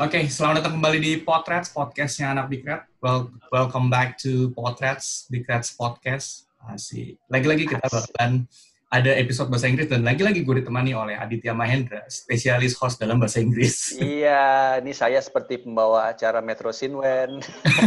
Oke, selamat datang kembali di Potrets, podcastnya anak Bikret. Well, welcome back to Potrets, Bikrets Podcast. Asik. Lagi-lagi kita bakalan ada episode bahasa Inggris dan lagi-lagi gue ditemani oleh Aditya Mahendra, spesialis host dalam bahasa Inggris. Iya, ini saya seperti pembawa acara Metro Sinwen.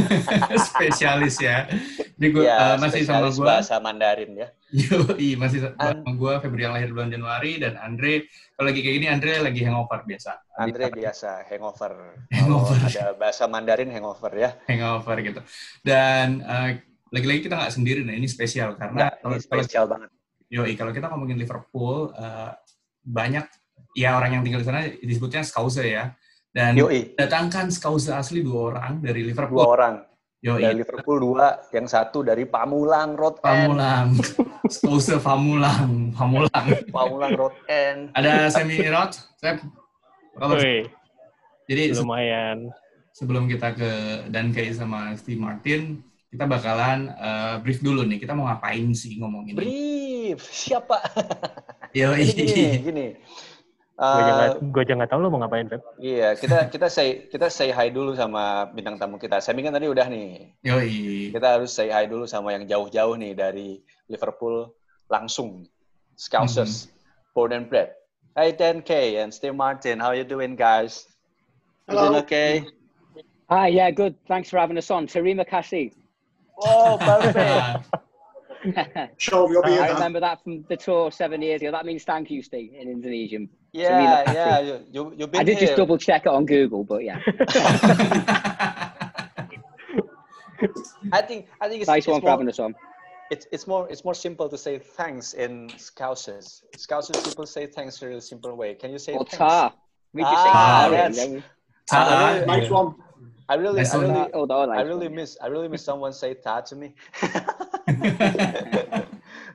spesialis ya. Ini gue ya, uh, masih sama gue. bahasa Mandarin ya. Yoi, masih sama gue Febri yang lahir bulan Januari dan Andre kalau lagi kayak gini Andre lagi hangover biasa. Andre biasa hangover. Hangover. Oh, ada bahasa Mandarin hangover ya. Hangover gitu. Dan uh, lagi-lagi kita nggak sendiri, nah ini spesial karena ya, ini spesial banget Yoi, kalau kita ngomongin Liverpool, uh, banyak ya orang yang tinggal di sana disebutnya Skause ya. Dan Yoi. datangkan Skause asli dua orang dari Liverpool. Dua orang. Yoi. Dari Liverpool dua, yang satu dari Pamulang Road Pamulang. Skause Pamulang. Pamulang. Pamulang Road End. Ada Semi Rod, Sep. Jadi lumayan. Sebelum kita ke dan kayak sama Steve Martin, kita bakalan uh, brief dulu nih. Kita mau ngapain sih ngomongin Brief, siapa? Yo, gini, gini. Uh, gue jangan tahu lo mau ngapain, Feb. Iya, kita kita say kita say hi dulu sama bintang tamu kita. Saya kan tadi udah nih. Yoi. Kita harus say hi dulu sama yang jauh-jauh nih dari Liverpool langsung. Scousers, mm-hmm. born and bred. Hey 10K and Steve Martin, how you doing guys? Hello. You doing okay? Hi, yeah, good. Thanks for having us on. Terima kasih. Oh, perfect. sure, we'll be I remember that from the tour seven years ago. That means thank you, Steve, in Indonesian. Yeah, yeah. You, you, you've been I did here. just double check it on Google, but yeah. I think I think it's nice it's one more, for having us on. It's it's more it's more simple to say thanks in Scousers. Scousers people say thanks in a really simple way. Can you say or thanks? ta. We just ah, say ta. Ta. Nice one. I really, I really, oh, I really miss, I really miss someone say ta to me.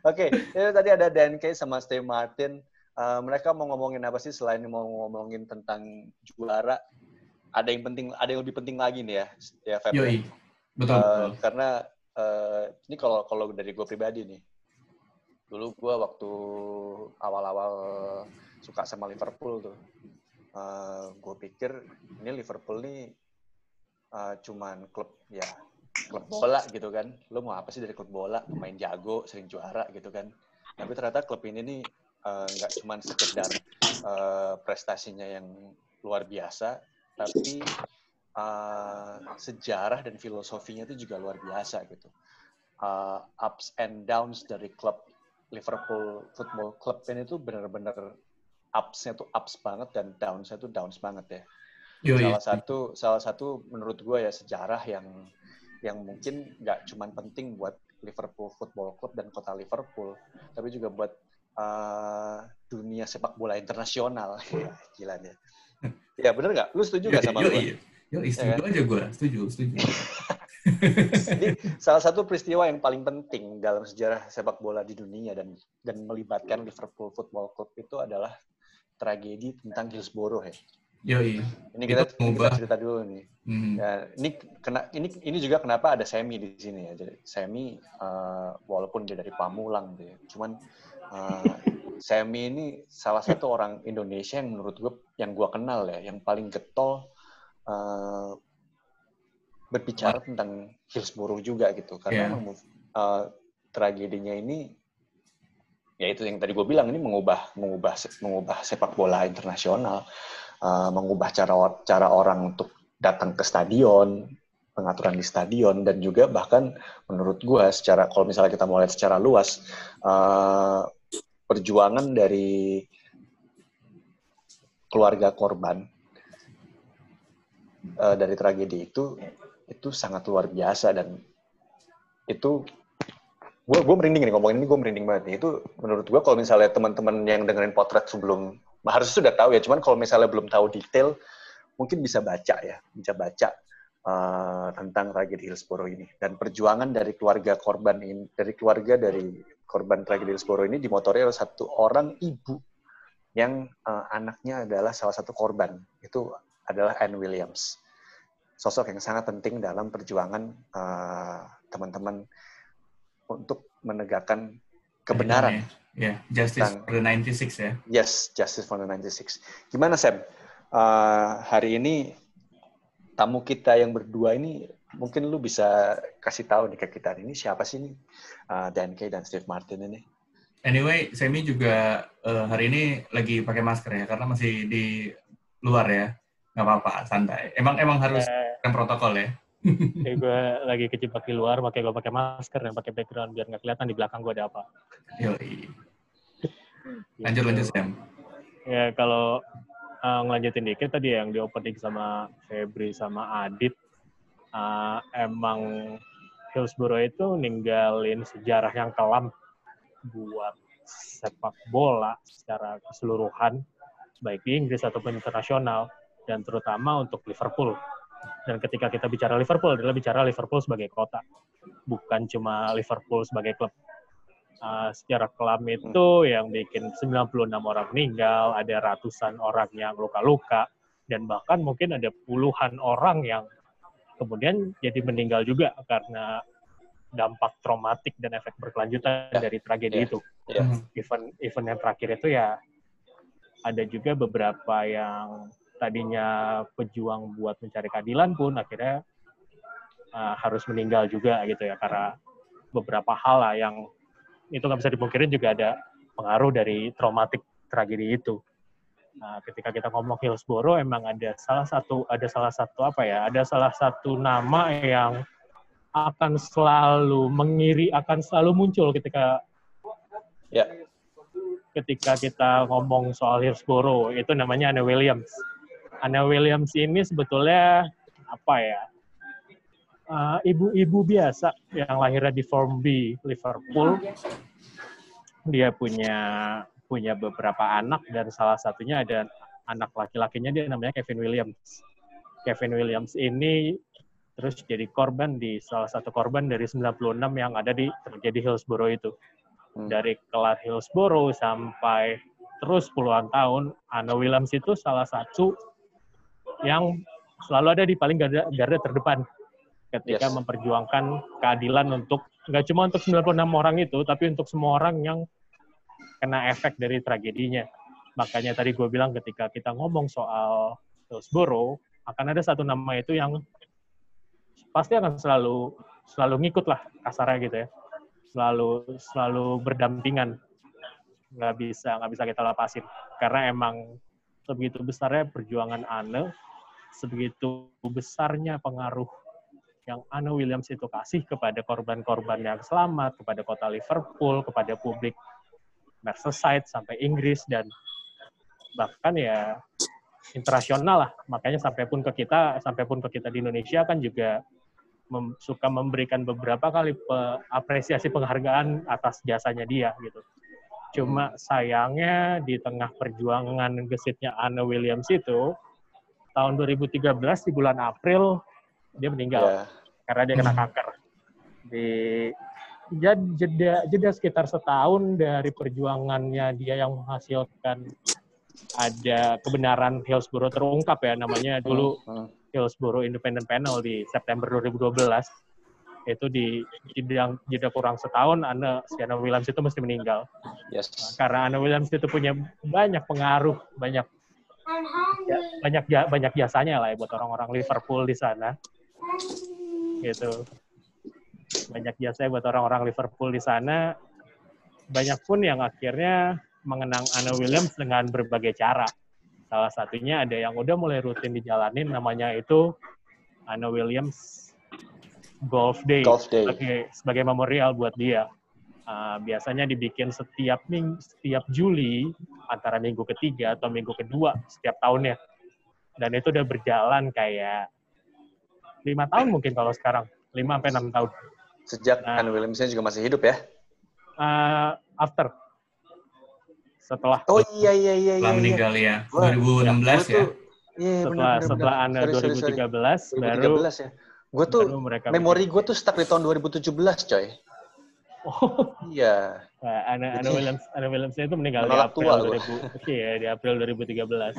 Oke, okay, itu tadi ada Dan Kay sama Steve Martin. Uh, mereka mau ngomongin apa sih selain mau ngomongin tentang juara? Ada yang penting, ada yang lebih penting lagi nih ya, ya Feb. Yoi, betul. Uh, betul. Karena uh, ini kalau kalau dari gue pribadi nih, dulu gue waktu awal-awal suka sama Liverpool tuh, uh, gue pikir ini Liverpool nih uh, cuman klub ya klub bola gitu kan. Lo mau apa sih dari klub bola? Pemain jago, sering juara gitu kan. Tapi ternyata klub ini nih nggak uh, cuman sekedar uh, prestasinya yang luar biasa, tapi uh, sejarah dan filosofinya itu juga luar biasa gitu. Uh, ups and downs dari klub Liverpool Football Club ini tuh benar-benar upsnya tuh ups banget dan downsnya tuh downs banget ya. Yoi. Salah satu salah satu menurut gue ya sejarah yang yang mungkin nggak cuma penting buat Liverpool Football Club dan kota Liverpool, tapi juga buat uh, dunia sepak bola internasional. Gila deh. Ya bener nggak? Lu setuju nggak sama gue? Yo, setuju ya, aja gue, setuju, setuju. Jadi salah satu peristiwa yang paling penting dalam sejarah sepak bola di dunia dan dan melibatkan Liverpool Football Club itu adalah tragedi tentang Hillsborough ya. Yoi. Ini kita, kita cerita dulu nih. Hmm. Ya, ini kena ini ini juga kenapa ada Semi di sini ya. Jadi Semi uh, walaupun dia dari Pamulang gitu ya. Cuman uh, Semi ini salah satu orang Indonesia yang menurut gue yang gue kenal ya, yang paling getol uh, berbicara tentang Hillsborough juga gitu. Karena yeah. uh, tragedinya ini ya itu yang tadi gue bilang ini mengubah mengubah mengubah sepak bola internasional, uh, mengubah cara cara orang untuk datang ke stadion, pengaturan di stadion dan juga bahkan menurut gue secara kalau misalnya kita mau lihat secara luas uh, perjuangan dari keluarga korban uh, dari tragedi itu itu sangat luar biasa dan itu gue gue merinding nih ngomongin ini gue merinding banget nih. Itu menurut gue kalau misalnya teman-teman yang dengerin potret sebelum harus sudah tahu ya. Cuman kalau misalnya belum tahu detail mungkin bisa baca ya. Bisa baca uh, tentang tragedi Hillsborough ini. Dan perjuangan dari keluarga korban ini dari keluarga dari korban tragedi Hillsborough ini dimotori oleh satu orang ibu yang uh, anaknya adalah salah satu korban. Itu adalah Anne Williams. Sosok yang sangat penting dalam perjuangan teman-teman uh, untuk menegakkan kebenaran. Ya, yeah. justice tentang, for the 96 ya. Yes, justice for the 96. Gimana Sam? Uh, hari ini tamu kita yang berdua ini mungkin lu bisa kasih tahu nih ke kita ini siapa sih nih uh, Dan Kay dan Steve Martin ini. Anyway, Semi juga uh, hari ini lagi pakai masker ya karena masih di luar ya. Nggak apa-apa, santai. Emang emang harus uh, protokol ya. Kayak gue lagi kejebak di luar, makanya gue pakai masker dan pakai background biar nggak kelihatan di belakang gue ada apa. Yoi. Lanjut lanjut Sam. Ya kalau uh, ngelanjutin dikit tadi yang di opening sama Febri sama Adit uh, emang Hillsborough itu ninggalin sejarah yang kelam buat sepak bola secara keseluruhan baik di Inggris ataupun internasional dan terutama untuk Liverpool dan ketika kita bicara Liverpool adalah bicara Liverpool sebagai kota bukan cuma Liverpool sebagai klub uh, secara kelam itu yang bikin 96 orang meninggal, ada ratusan orang yang luka-luka, dan bahkan mungkin ada puluhan orang yang kemudian jadi meninggal juga karena dampak traumatik dan efek berkelanjutan yeah. dari tragedi yeah. itu. Yeah. Event event yang terakhir itu ya ada juga beberapa yang tadinya pejuang buat mencari keadilan pun akhirnya uh, harus meninggal juga gitu ya karena beberapa hal lah yang itu nggak bisa dipungkirin juga ada pengaruh dari traumatik tragedi itu. Nah, ketika kita ngomong Hillsborough, emang ada salah satu ada salah satu apa ya? Ada salah satu nama yang akan selalu mengiri, akan selalu muncul ketika ya. ketika kita ngomong soal Hillsborough, itu namanya Anna Williams. Anna Williams ini sebetulnya apa ya? uh, ibu-ibu biasa yang lahirnya di Formby, Liverpool. Dia punya punya beberapa anak dan salah satunya ada anak laki-lakinya dia namanya Kevin Williams. Kevin Williams ini terus jadi korban di salah satu korban dari 96 yang ada di terjadi Hillsborough itu. Hmm. Dari kelar Hillsborough sampai terus puluhan tahun, Anna Williams itu salah satu yang selalu ada di paling garda, garda terdepan ketika yes. memperjuangkan keadilan untuk nggak cuma untuk 96 orang itu, tapi untuk semua orang yang kena efek dari tragedinya. Makanya tadi gue bilang ketika kita ngomong soal Hillsborough, akan ada satu nama itu yang pasti akan selalu selalu ngikut lah kasarnya gitu ya, selalu selalu berdampingan, nggak bisa nggak bisa kita lepasin karena emang sebegitu besarnya perjuangan Anne, sebegitu besarnya pengaruh yang Anna Williams itu kasih kepada korban-korban yang selamat, kepada kota Liverpool, kepada publik Merseyside sampai Inggris dan bahkan ya internasional lah. Makanya sampai pun ke kita, sampai pun ke kita di Indonesia kan juga mem, suka memberikan beberapa kali pe, apresiasi penghargaan atas jasanya dia gitu. Cuma sayangnya di tengah perjuangan gesitnya Anna Williams itu tahun 2013 di bulan April dia meninggal yeah. karena dia kena hmm. kanker. Di jeda jeda sekitar setahun dari perjuangannya dia yang menghasilkan ada kebenaran Hillsborough terungkap ya namanya dulu hmm. Hillsborough Independent Panel di September 2012 itu di jeda, jeda kurang setahun Anna si Anna Williams itu mesti meninggal yes. karena Anna Williams itu punya banyak pengaruh banyak ya, banyak banyak jasanya lah ya buat orang-orang Liverpool di sana. Gitu. Banyak jasa buat orang-orang Liverpool di sana. Banyak pun yang akhirnya mengenang Anna Williams dengan berbagai cara. Salah satunya ada yang udah mulai rutin dijalanin namanya itu Anna Williams Golf Day, Golf Day. Sebagai, sebagai memorial buat dia uh, biasanya dibikin setiap ming setiap Juli antara minggu ketiga atau minggu kedua setiap tahunnya. Dan itu udah berjalan kayak lima tahun mungkin kalau sekarang. Lima sampai enam tahun. Sejak nah, Anne Williamson juga masih hidup ya? Uh, after. Setelah. Oh iya iya iya setelah iya, meninggal ya 2016 ya, ya. Iya, setelah bener, setelah Anda 2013 sorry, sorry. baru 2013 ya. Gue tuh memori gue tuh stuck di tahun 2017, coy. Oh. Iya. Nah, Anna, Anna Williams Anna Williams itu meninggal di April 2000. Iya, di April 2013.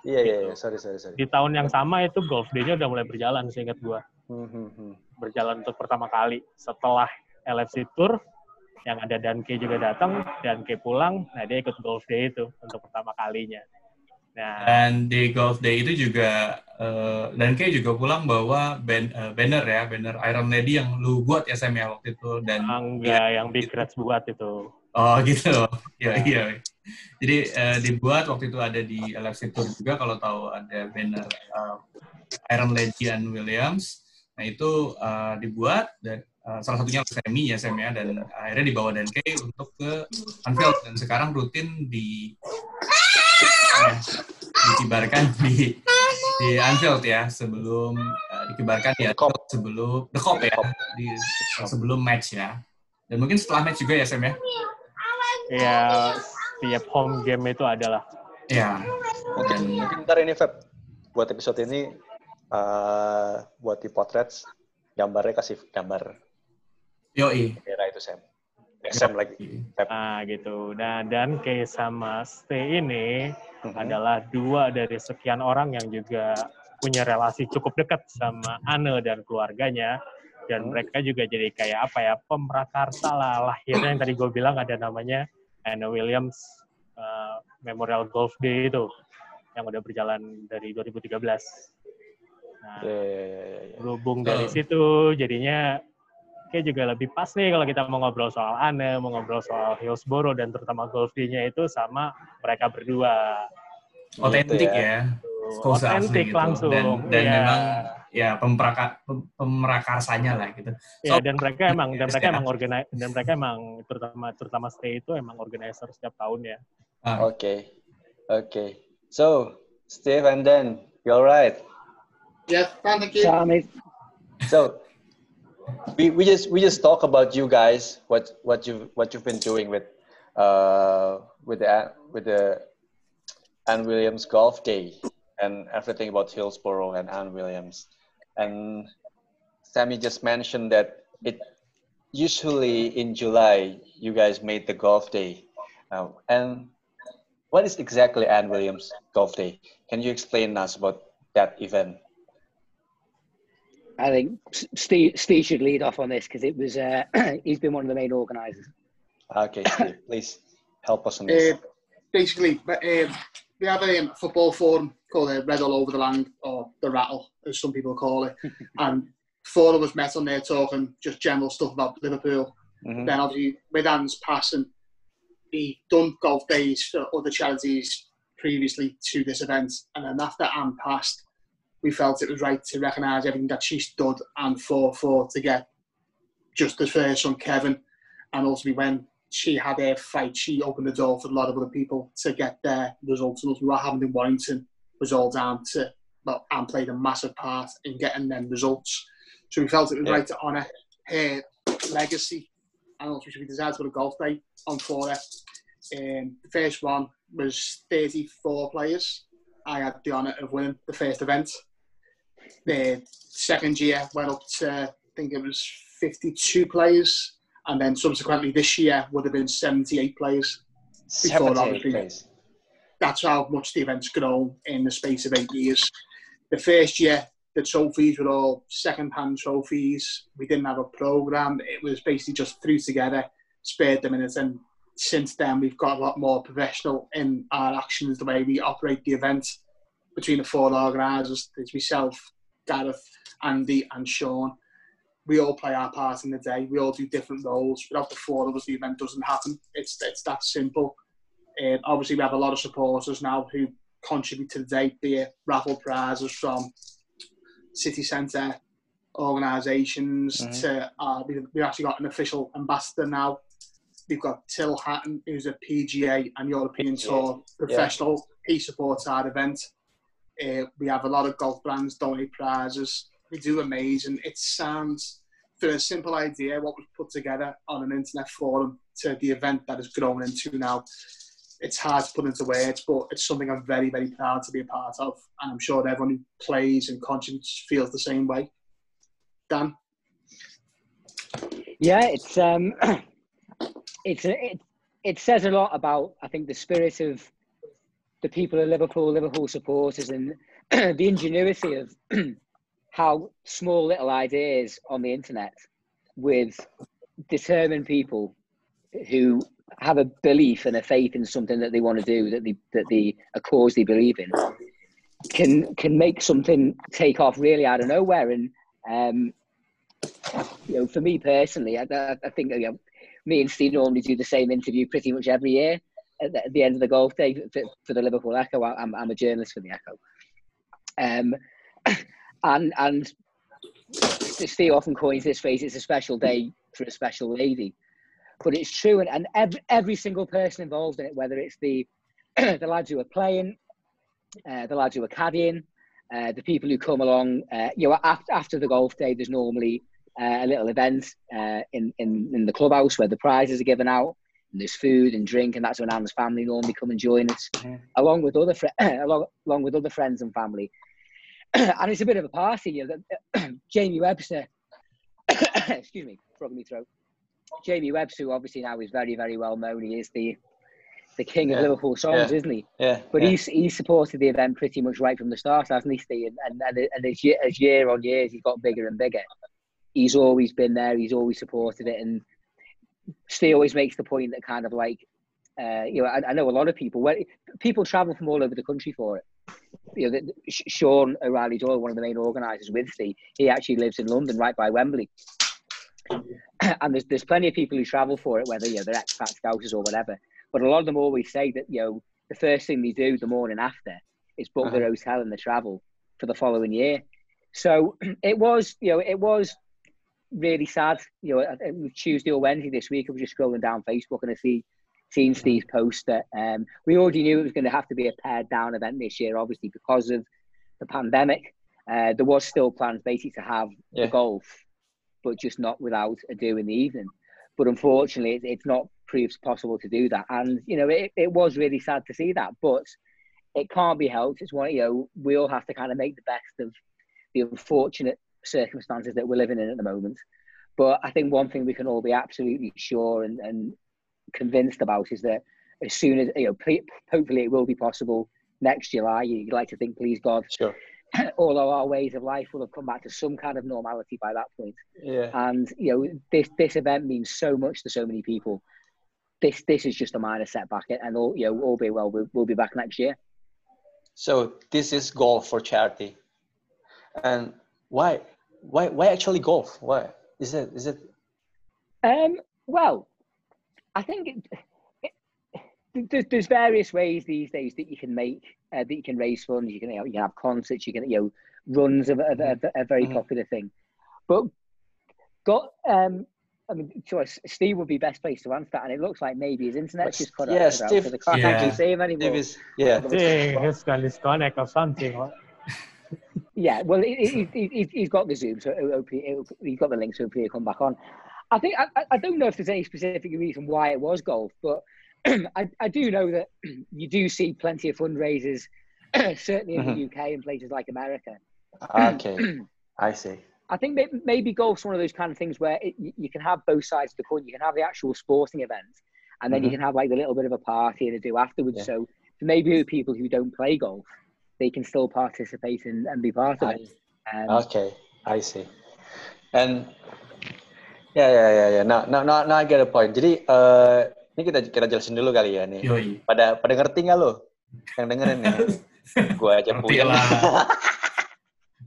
Iya, iya, iya, sorry, sorry, sorry. Di tahun yang sama itu Golf Day-nya udah mulai berjalan, seingat gua. Hmm, hmm, hmm. Berjalan untuk pertama kali. Setelah LFC Tour, yang ada Danke juga datang, Danke pulang, nah dia ikut Golf Day itu untuk pertama kalinya. Nah. Dan di golf day itu juga uh, dan kayak juga pulang bawa ban, uh, banner ya, banner Iron Lady yang lu buat ya Sam ya waktu itu dan enggak ya, yang Big Reds buat itu. Oh gitu. Iya iya. Jadi uh, dibuat waktu itu ada di LFC Tour juga kalau tahu ada banner uh, Iron Lady and Williams. Nah itu uh, dibuat dan uh, salah satunya Semi ya Sam ya dan akhirnya dibawa dan Kay untuk ke Anfield dan sekarang rutin di ya, dikibarkan di di Anfield ya sebelum uh, dikibarkan ya sebelum the cop ya di sebelum match ya. Dan mungkin setelah match juga ya Sam ya? Ya setiap home game itu adalah. Ya mungkin mungkin ntar ini Feb. Buat episode ini uh, buat di potret gambarnya kasih gambar. Yoi. Kira itu Sam. Sam lagi. Ah gitu. Nah dan Kay sama Stay ini mm-hmm. adalah dua dari sekian orang yang juga punya relasi cukup dekat sama Anne dan keluarganya dan hmm. mereka juga jadi kayak apa ya pemrakarsa lah lahirnya yang tadi gue bilang ada namanya Anne Williams uh, Memorial Golf Day itu yang udah berjalan dari 2013. Nah, yeah, yeah, yeah, yeah. berhubung dari situ jadinya kayak juga lebih pas nih kalau kita mau ngobrol soal Anne, mau ngobrol soal Hillsborough dan terutama golf nya itu sama mereka berdua. Otentik gitu ya. ya. Otentik gitu. langsung. Dan, dan ya. memang ya pempraka, pemerakarsanya lah gitu. Ya dan mereka emang dan mereka emang organi dan mereka emang terutama terutama stay itu emang organizer setiap tahun ya. Ah. Oke. Okay. Oke. Okay. So, Steve and then you alright? Yes, thank you. So, we, we just we just talk about you guys what what you what you've been doing with uh with the with the Anne Williams Golf Day and everything about Hillsborough and Anne Williams. And Sammy just mentioned that it usually in July you guys made the golf day. Uh, and what is exactly Anne Williams Golf Day? Can you explain us about that event I think Steve, Steve should lead off on this because it was uh, he's been one of the main organisers. Okay, Steve, please help us on this. Uh, basically, uh, we have a um, football forum called uh, Red All Over the Land, or the Rattle, as some people call it. and four of us met on there talking just general stuff about Liverpool. Mm-hmm. Then obviously with Anne's passing, he done golf days for other charities previously to this event, and then after Anne passed, we felt it was right to recognise everything that she stood and fought for to get justice for her son Kevin. And ultimately, when she had her fight, she opened the door for a lot of other people to get their results. And what happened in Warrington was all down to, well, Anne played a massive part in getting them results. So we felt it was yeah. right to honour her legacy. And also, we decided to put a golf day on for her. Um, the first one was 34 players. I had the honour of winning the first event the second year went up to I think it was 52 players, and then subsequently this year would have been 78 players. 78 players. That's how much the event's grown in the space of eight years. The first year, the trophies were all second-hand trophies. We didn't have a program. It was basically just threw together, spared the minutes, and since then we've got a lot more professional in our actions, the way we operate the event between the four organisers. There's myself, Gareth, Andy, and Sean. We all play our part in the day. We all do different roles. Without the four of us, the event doesn't happen. It's it's that simple. Um, obviously, we have a lot of supporters now who contribute to the day, be it raffle prizes from city centre organisations mm-hmm. to uh, we, we've actually got an official ambassador now. We've got Tyrrell Hatton, who's a PGA and European Tour professional. Yeah. He supports our event. Uh, we have a lot of golf brands donate prizes. We do amazing. It sounds, for a simple idea, what was put together on an internet forum to the event that has grown into now. It's hard to put into words, but it's something I'm very, very proud to be a part of. And I'm sure everyone who plays and contributes feels the same way. Dan? Yeah, it's um, it's it, it says a lot about I think the spirit of the people of Liverpool, Liverpool supporters, and the ingenuity of how small little ideas on the internet with determined people who have a belief and a faith in something that they want to do, that they that they a cause they believe in, can can make something take off really out of nowhere. And um, you know, for me personally, I, I think you know, me and Steve normally do the same interview pretty much every year at the, end of the golf day for, the Liverpool Echo. I'm, I'm a journalist for the Echo. Um, and and Steve often coins this phrase: "It's a special day for a special lady." But it's true, and, and every, every single person involved in it, whether it's the the lads who are playing, uh, the lads who are caddying, uh, the people who come along, uh, you know, after, after the golf day, there's normally uh, a little event uh, in, in in the clubhouse where the prizes are given out. And there's food and drink, and that's when Anne's family normally come and join us, mm. along with other fr- along, along with other friends and family. and it's a bit of a party. You know, Jamie Webster, excuse me, frog me throat. Jamie Webster, who obviously now is very, very well known. He is the the king yeah. of Liverpool songs, yeah. isn't he? Yeah. But yeah. he's he's supported the event pretty much right from the start, hasn't he, Steve? And and, and as, year, as year on years, he's got bigger and bigger. He's always been there. He's always supported it, and Steve always makes the point that kind of like, uh, you know, I, I know a lot of people where people travel from all over the country for it you know, Sean O'Reilly Doyle, one of the main organisers with Steve, he actually lives in London, right by Wembley. and there's there's plenty of people who travel for it, whether you know they're expat scousers or whatever. But a lot of them always say that you know the first thing they do the morning after is book uh-huh. their hotel and the travel for the following year. So it was, you know, it was really sad. You know, it was Tuesday or Wednesday this week. I was just scrolling down Facebook and I see seen Steve's post that um, we already knew it was going to have to be a pared down event this year, obviously because of the pandemic. Uh, there was still plans basically to have yeah. the golf, but just not without a do in the evening. But unfortunately, it, it's not proved possible to do that. And you know, it, it was really sad to see that, but it can't be helped. It's one you know we all have to kind of make the best of the unfortunate circumstances that we're living in at the moment. But I think one thing we can all be absolutely sure and, and convinced about is that as soon as you know, hopefully it will be possible next July. You'd like to think, please God, sure. all of our ways of life will have come back to some kind of normality by that point. Yeah. And you know, this this event means so much to so many people. This this is just a minor setback, and all you know, all be well, we'll, we'll be back next year. So this is golf for charity, and why why why actually golf? Why is it is it? Um. Well, I think it, it, there's various ways these days that you can make uh, that you can raise funds. You can you, know, you can have concerts. You can you know runs of a, a, a very mm-hmm. popular thing, but got um. I mean, choice. Steve would be best placed to answer that, and it looks like maybe his internet's just cut yeah, Steve, so can't yeah. actually see him anymore. Steve is, yeah, it's gonna disconnect or something. Yeah, well, he, he, he, has got the Zoom, so it'll, it'll, he's got the link, so hopefully he'll come back on. I think I, I don't know if there's any specific reason why it was golf, but I, I do know that you do see plenty of fundraisers, certainly in mm-hmm. the UK and places like America. Okay, I see. I think maybe golf's one of those kind of things where it, you can have both sides of the coin. You can have the actual sporting event, and then mm-hmm. you can have like a little bit of a party and a do afterwards. Yeah. So maybe people who don't play golf, they can still participate and, and be part of I, it. Um, okay, I see. And Ya ya ya ya. Nah, nah, nah, nah I get a point. Jadi uh, ini kita kita jelasin dulu kali ya nih. Yoi. Pada pada ngerti nggak lo? Yang dengerin nih. Gue aja punya.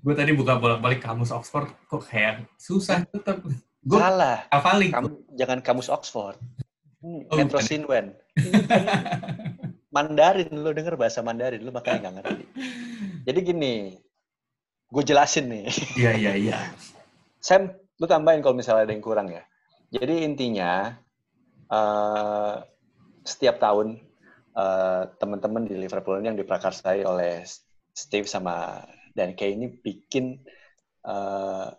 gue tadi buka bolak-balik kamus Oxford kok kayak susah tetap. Gue Salah. Hafalin. Kamu, jangan kamus Oxford. Hmm, oh, Sinwen. Mandarin lo denger bahasa Mandarin lo makanya nggak ngerti. Jadi gini, gue jelasin nih. Iya iya iya. Sam lu tambahin kalau misalnya ada yang kurang ya. Jadi intinya uh, setiap tahun uh, teman-teman di Liverpool ini yang diprakarsai oleh Steve sama dan Kay ini bikin uh,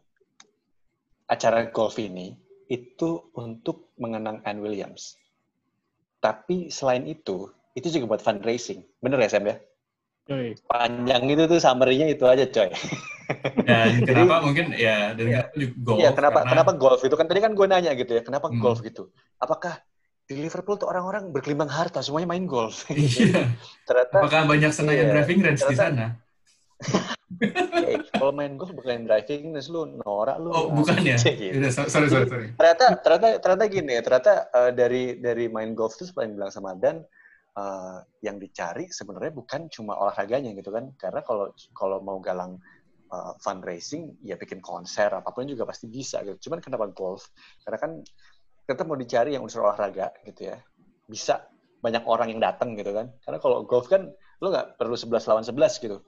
acara golf ini itu untuk mengenang Anne Williams. Tapi selain itu, itu juga buat fundraising. Bener ya Sam ya? Coy. Panjang itu tuh summary-nya itu aja coy. Dan kenapa Jadi, mungkin ya dan ya, golf? Iya kenapa karena... kenapa golf itu kan tadi kan gue nanya gitu ya kenapa hmm. golf gitu? Apakah di Liverpool tuh orang-orang berkelimbang harta semuanya main golf? Iya. ternyata. Apakah banyak senayan iya, driving range di sana? kalau main golf bukan driving nes lu norak lu. Oh, bukan ya? Gitu. sorry, sorry, sorry. Ternyata ternyata ternyata gini ya, ternyata uh, dari dari main golf itu seperti yang bilang sama Dan uh, yang dicari sebenarnya bukan cuma olahraganya gitu kan. Karena kalau kalau mau galang uh, fundraising ya bikin konser apa pun juga pasti bisa gitu. Cuman kenapa golf? Karena kan kita mau dicari yang unsur olahraga gitu ya. Bisa banyak orang yang datang gitu kan. Karena kalau golf kan lu nggak perlu 11 lawan 11 gitu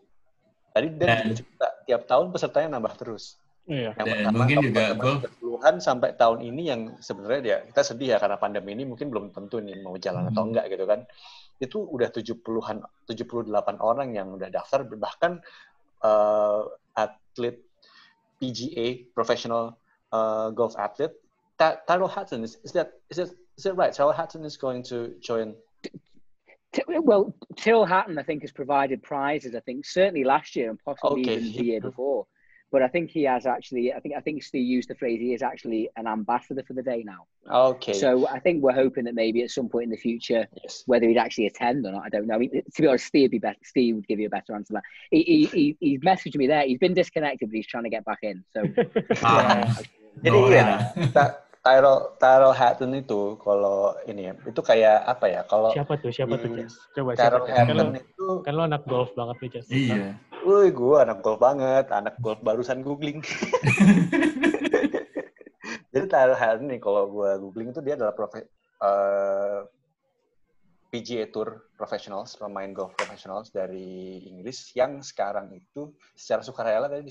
Tadi dan cerita tiap tahun pesertanya nambah terus. Iya. Yang dan pertama, mungkin juga golf puluhan sampai tahun ini yang sebenarnya dia kita sedih ya karena pandemi ini mungkin belum tentu nih mau jalan hmm. atau enggak gitu kan. Itu udah 70-an 78 orang yang udah daftar bahkan uh, atlet PGA professional uh, golf athlete Tyrell Hatton is, is that is that is that right? Tyrell Hatton is going to join well, Till Hatton, I think, has provided prizes. I think certainly last year and possibly okay. even the year before. But I think he has actually. I think I think Steve used the phrase. He is actually an ambassador for the day now. Okay. So I think we're hoping that maybe at some point in the future, yes. whether he'd actually attend or not, I don't know. I mean, to be honest, Steve would be better. Steve would give you a better answer. That he, he, he he's messaged me there. He's been disconnected, but he's trying to get back in. So. ah. Jadi ya, Tyrrell Tyrrell Hatton itu kalau ini ya itu kayak apa ya kalau siapa tuh siapa tuh Jess? coba Tyrrell siapa Hatton kan itu kan lo anak golf banget nih Jess iya Wih, gue anak golf banget, anak golf barusan googling. Jadi Hatton nih, kalau gue googling itu dia adalah profe, uh, PGA Tour professionals, pemain golf professionals dari Inggris yang sekarang itu secara sukarela tadi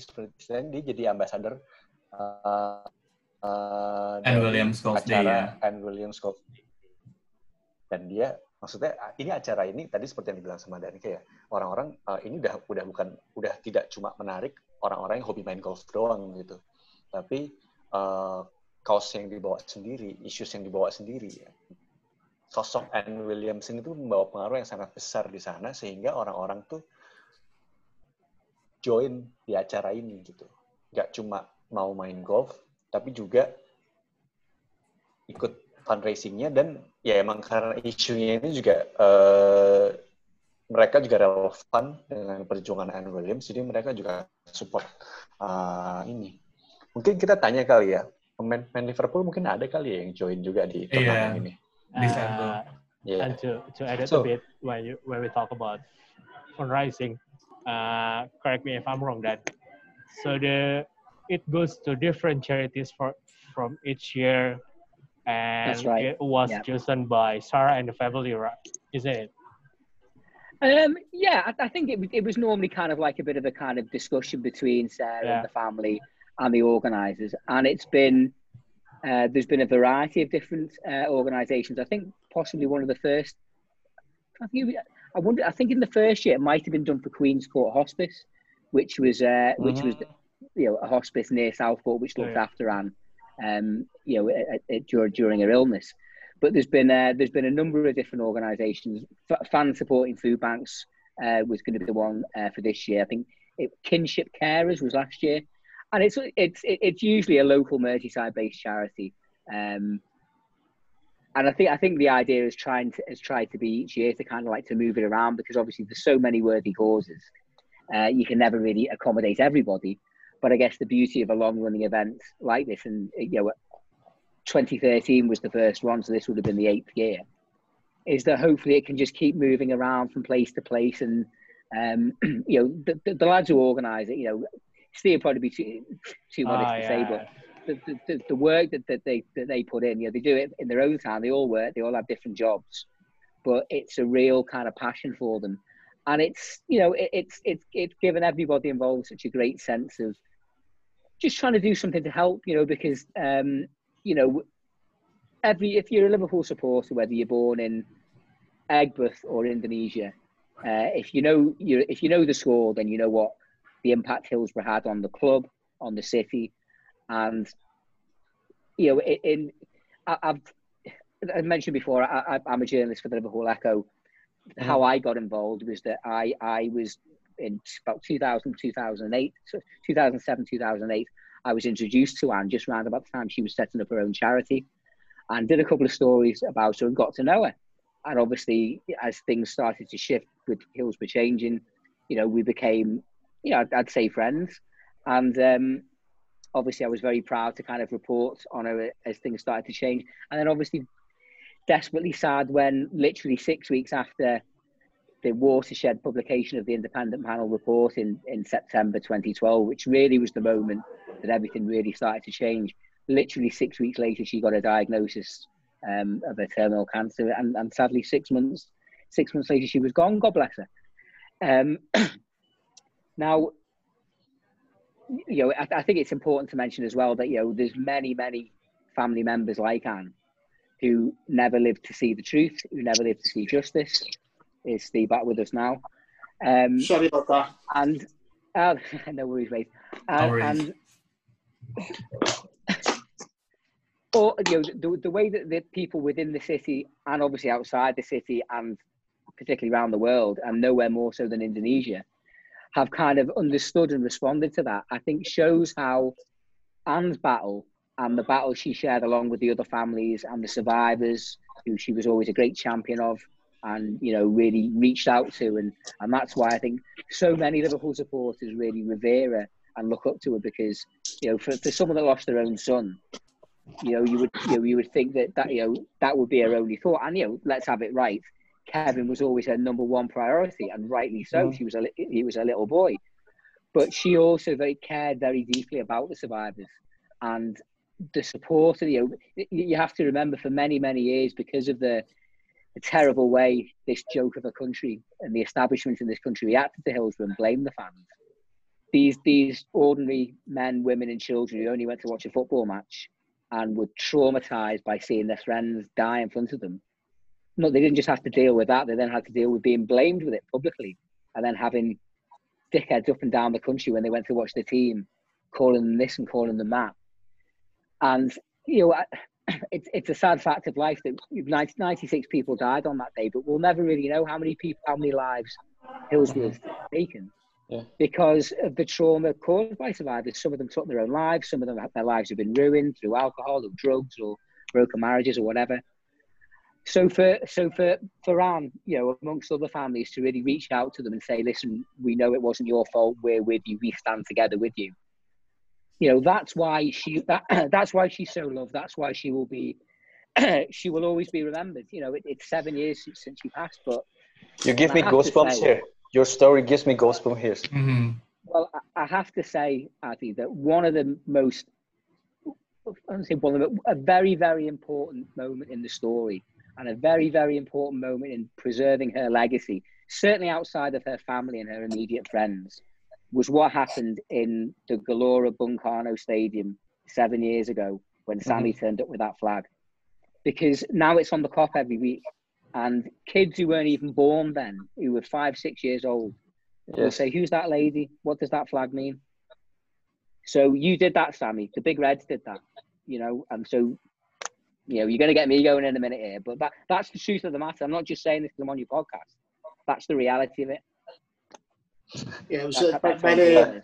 dia jadi ambassador uh, uh, and Williams Golf Day ya. and Williams Golf Day. Dan dia maksudnya ini acara ini tadi seperti yang dibilang sama Dani kayak orang-orang uh, ini udah udah bukan udah tidak cuma menarik orang-orang yang hobi main golf doang gitu. Tapi uh, yang dibawa sendiri, issues yang dibawa sendiri ya. Sosok Anne Williamson itu membawa pengaruh yang sangat besar di sana sehingga orang-orang tuh join di acara ini gitu. Gak cuma mau main golf, tapi juga ikut fundraisingnya dan ya emang karena isunya ini juga uh, mereka juga relevan dengan perjuangan Anne Williams jadi mereka juga support uh, ini mungkin kita tanya kali ya pemain Liverpool mungkin ada kali ya yang join juga di turnamen yeah. ini uh, yeah. and to to add a so, bit when you when we talk about fundraising uh, correct me if I'm wrong that so the it goes to different charities for from each year, and right. it was yeah. chosen by Sarah and the family, right? Isn't it? Um, yeah, I, I, think it, it was normally kind of like a bit of a kind of discussion between Sarah yeah. and the family and the organisers, and it's been uh, there's been a variety of different uh, organisations. I think possibly one of the first. I think I wonder. I think in the first year it might have been done for Queenscourt Hospice, which was uh, which mm-hmm. was you know a hospice near Southport which looked yeah. after Anne, um, you know, at, at, during during her illness. But there's been uh, there's been a number of different organisations. F- fan supporting food banks uh, was going to be the one uh, for this year. I think it, kinship carers was last year, and it's it's it's usually a local Merseyside-based charity. Um, and I think I think the idea is trying to is try to be each year to kind of like to move it around because obviously there's so many worthy causes. Uh, you can never really accommodate everybody. But I guess the beauty of a long running event like this, and you know, 2013 was the first one, so this would have been the eighth year, is that hopefully it can just keep moving around from place to place. And, um, you know, the, the, the, lads who organise it, you know, Steve probably be too, too modest oh, to yeah. say, but the, the, the work that, that they that they put in, you know, they do it in their own time. They all work, they all have different jobs, but it's a real kind of passion for them, and it's you know it, it's it's it's given everybody involved such a great sense of just trying to do something to help, you know, because um, you know, every if you're a Liverpool supporter, whether you're born in Egbert or Indonesia, uh, if you know you if you know the score, then you know what the impact Hillsborough had on the club, on the city, and you know, in, in I, have I mentioned before, I, am a journalist for the Liverpool Echo. Mm-hmm. How I got involved was that I I was in about 2000, 2008, 2007, 2008, I was introduced to Anne just around about the time she was setting up her own charity and did a couple of stories about her and got to know her. And obviously, as things started to shift with Hillsborough changing, you know, we became you know, I'd, I'd say friends, and um, obviously I was very proud to kind of report on her as things started to change, and then obviously desperately sad when literally six weeks after the watershed publication of the independent panel report in, in September 2012, which really was the moment that everything really started to change. Literally six weeks later, she got a diagnosis um, of a terminal cancer, and, and sadly, six months six months later, she was gone. God bless her. Um, now, you know, I, I, think it's important to mention as well that you know there's many, many family members like Anne who never lived to see the truth, who never lived to see justice. Is Steve back with us now? Um, Sorry about that. And uh, no worries, mate. Uh, no worries. And or you know the, the way that the people within the city and obviously outside the city and particularly around the world and nowhere more so than Indonesia have kind of understood and responded to that I think shows how Anne's battle and the battle she shared along with the other families and the survivors who she was always a great champion of and you know really reached out to and and that's why I think so many Liverpool supporters really revere her and look up to her because you know for, for someone that lost their own son you know, you would you know, you would think that that you know that would be her only thought. And you know, let's have it right. Kevin was always her number one priority, and rightly so. Mm. She was a he was a little boy, but she also very cared very deeply about the survivors and the support. Of, you know, you have to remember for many many years because of the the terrible way this joke of a country and the establishment in this country reacted to Hillsborough and blamed the fans. These these ordinary men, women, and children who only went to watch a football match and were traumatized by seeing their friends die in front of them. No, they didn't just have to deal with that, they then had to deal with being blamed with it publicly and then having dickheads up and down the country when they went to watch the team calling them this and calling them that. And, you know, it's, it's a sad fact of life that 96 people died on that day, but we'll never really know how many people, how many lives Hillsborough's mm-hmm. taken yeah. because of the trauma caused by survivors. Some of them took their own lives. Some of them, their lives have been ruined through alcohol or drugs or broken marriages or whatever. So for so for for Anne, you know, amongst other families, to really reach out to them and say, "Listen, we know it wasn't your fault. We're with you. We stand together with you." You know, that's why she that that's why she's so loved. That's why she will be she will always be remembered. You know, it, it's seven years since, since she passed, but you give me goosebumps here your story gives me goosebumps here. Mm-hmm. Well, I have to say, Adi, that one of the most, I say one of the, a very, very important moment in the story and a very, very important moment in preserving her legacy, certainly outside of her family and her immediate friends, was what happened in the Gelora Bung Karno Stadium seven years ago when mm-hmm. Sammy turned up with that flag. Because now it's on the Kop every week and kids who weren't even born then, who were five, six years old, yes. will say, "Who's that lady? What does that flag mean?" So you did that, Sammy. The Big Reds did that, you know, and so you know you're going to get me going in a minute here, but that that's the truth of the matter. I'm not just saying this because I'm on your podcast. That's the reality of it. Yeah, it was. That, uh, uh,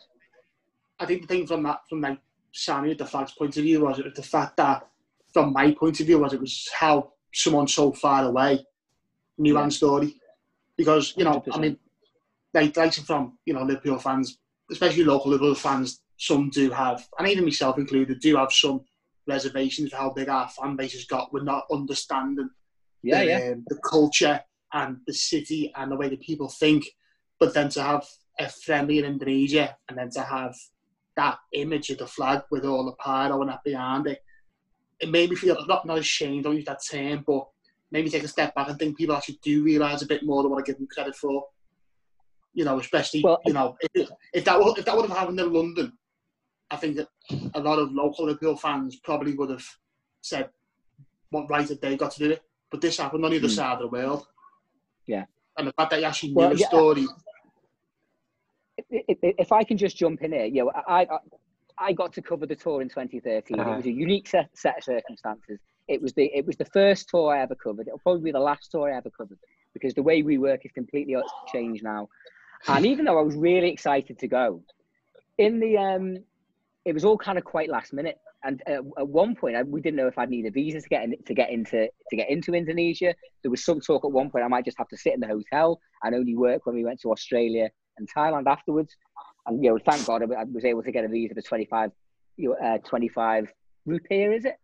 I think the thing from that, from like Sammy, the flag's point of view, was it the fact that, from my point of view, was it was how someone so far away knew yeah. story because you know 100%. I mean like like from you know Liverpool fans, especially local Liverpool fans, some do have, and even myself included, do have some reservations for how big our fan base has got. We're not understanding yeah, the, yeah. Um, the culture and the city and the way that people think. But then to have a friendly in Indonesia and then to have that image of the flag with all the pyro and that behind it, it made me feel not not ashamed. Don't use that term, but maybe take a step back and think people actually do realise a bit more than what I give them credit for. You know, especially well, you know if, if that would, if that would have happened in London, I think that a lot of local Liverpool fans probably would have said, "What right have they got to do it?" But this happened on the other mm. side of the world. Yeah, and the fact that you actually knew well, the yeah, story. If I can just jump in here, you know, I, I I got to cover the tour in 2013. Uh-huh. It was a unique set, set of circumstances it was the it was the first tour I ever covered. It'll probably be the last tour I ever covered because the way we work is completely changed now. And even though I was really excited to go, in the um, it was all kind of quite last minute. And uh, at one point, I, we didn't know if I'd need a visa to get in, to get into to get into Indonesia. There was some talk at one point I might just have to sit in the hotel and only work when we went to Australia and Thailand afterwards. and you know, thank God I was able to get a visa for 25, uh, 25 rupiah, is it?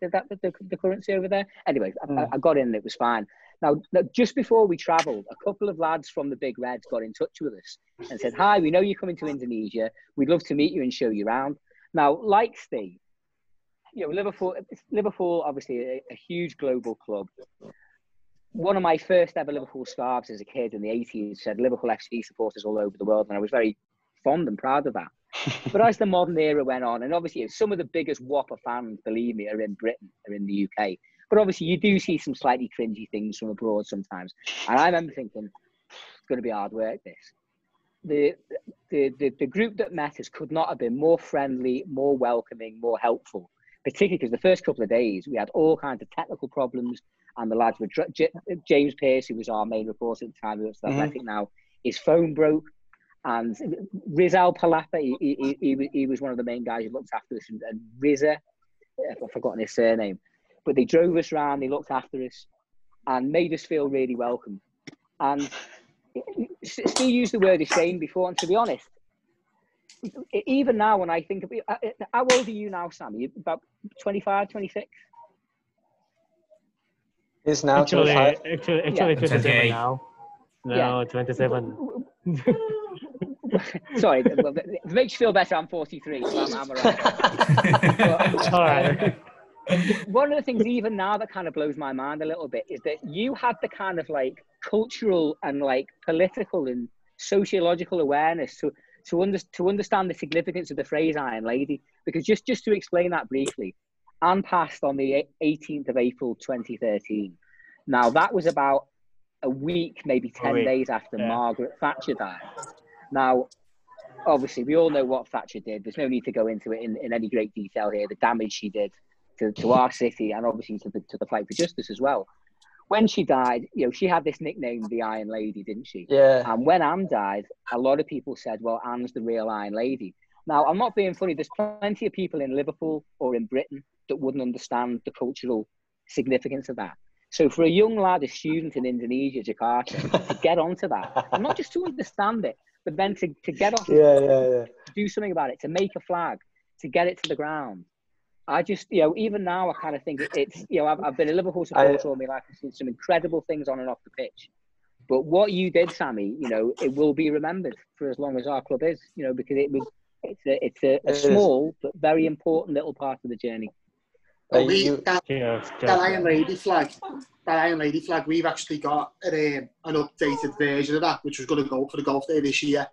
Is that the, the currency over there? Anyway, mm. I, I, got in and it was fine. Now, just before we travelled, a couple of lads from the Big Reds got in touch with us and said, "Hi, we know you're coming to Indonesia. We'd love to meet you and show you around." Now, like Steve, you know, Liverpool, Liverpool, obviously a, a huge global club one of my first ever Liverpool scarves as a kid in the 80s said Liverpool FC supporters all over the world, and I was very fond and proud of that. but as the modern era went on, and obviously some of the biggest Whopper fans, believe me, are in Britain, are in the UK. But obviously you do see some slightly cringy things from abroad sometimes. And I remember thinking, it's going to be hard work, this. The, the, the, the group that met us could not have been more friendly, more welcoming, more helpful particularly because the first couple of days we had all kinds of technical problems and the lads were J- James Pearce, who was our main reporter at the time, who's mm-hmm. Athletic now, his phone broke. And Rizal Palapa, he, he, he, he, was one of the main guys who looked after us. And, and Riza, I've forgotten his surname, but they drove us around, they looked after us, and made us feel really welcome. And Steve used the word ashamed before, and to be honest, even now when I think of it, uh, uh, how old are you now, Sammy? About 25, 26? He's now actually, 25. Actually, actually yeah. 27 now. No, yeah. 27. Sorry, it makes you feel better. I'm 43, so I'm, I'm but, All right. one of the things, even now, that kind of blows my mind a little bit is that you had the kind of like cultural and like political and sociological awareness to to, under, to understand the significance of the phrase Iron Lady. Because just, just to explain that briefly, Anne passed on the 18th of April 2013. Now, that was about a week, maybe 10 week. days after yeah. Margaret Thatcher died. Now, obviously, we all know what Thatcher did. There's no need to go into it in, in any great detail here, the damage she did to, to our city and obviously to the, to the fight for justice as well. When she died, you know, she had this nickname, the Iron Lady, didn't she? Yeah. And when Anne died, a lot of people said, well, Anne's the real Iron Lady. Now, I'm not being funny. There's plenty of people in Liverpool or in Britain that wouldn't understand the cultural significance of that. So for a young lad, a student in Indonesia, Jakarta, to get onto that, and not just to understand it, but then to, to get off, yeah, yeah, yeah. do something about it, to make a flag, to get it to the ground. I just, you know, even now, I kind of think it's, you know, I've, I've been a Liverpool supporter I, all my life. I've seen some incredible things on and off the pitch. But what you did, Sammy, you know, it will be remembered for as long as our club is, you know, because it was, it's a, it's a, a small but very important little part of the journey. Well, we, that, that Iron Lady flag, that Iron Lady flag, we've actually got an, um, an updated version of that, which was going to go for the golf day this year.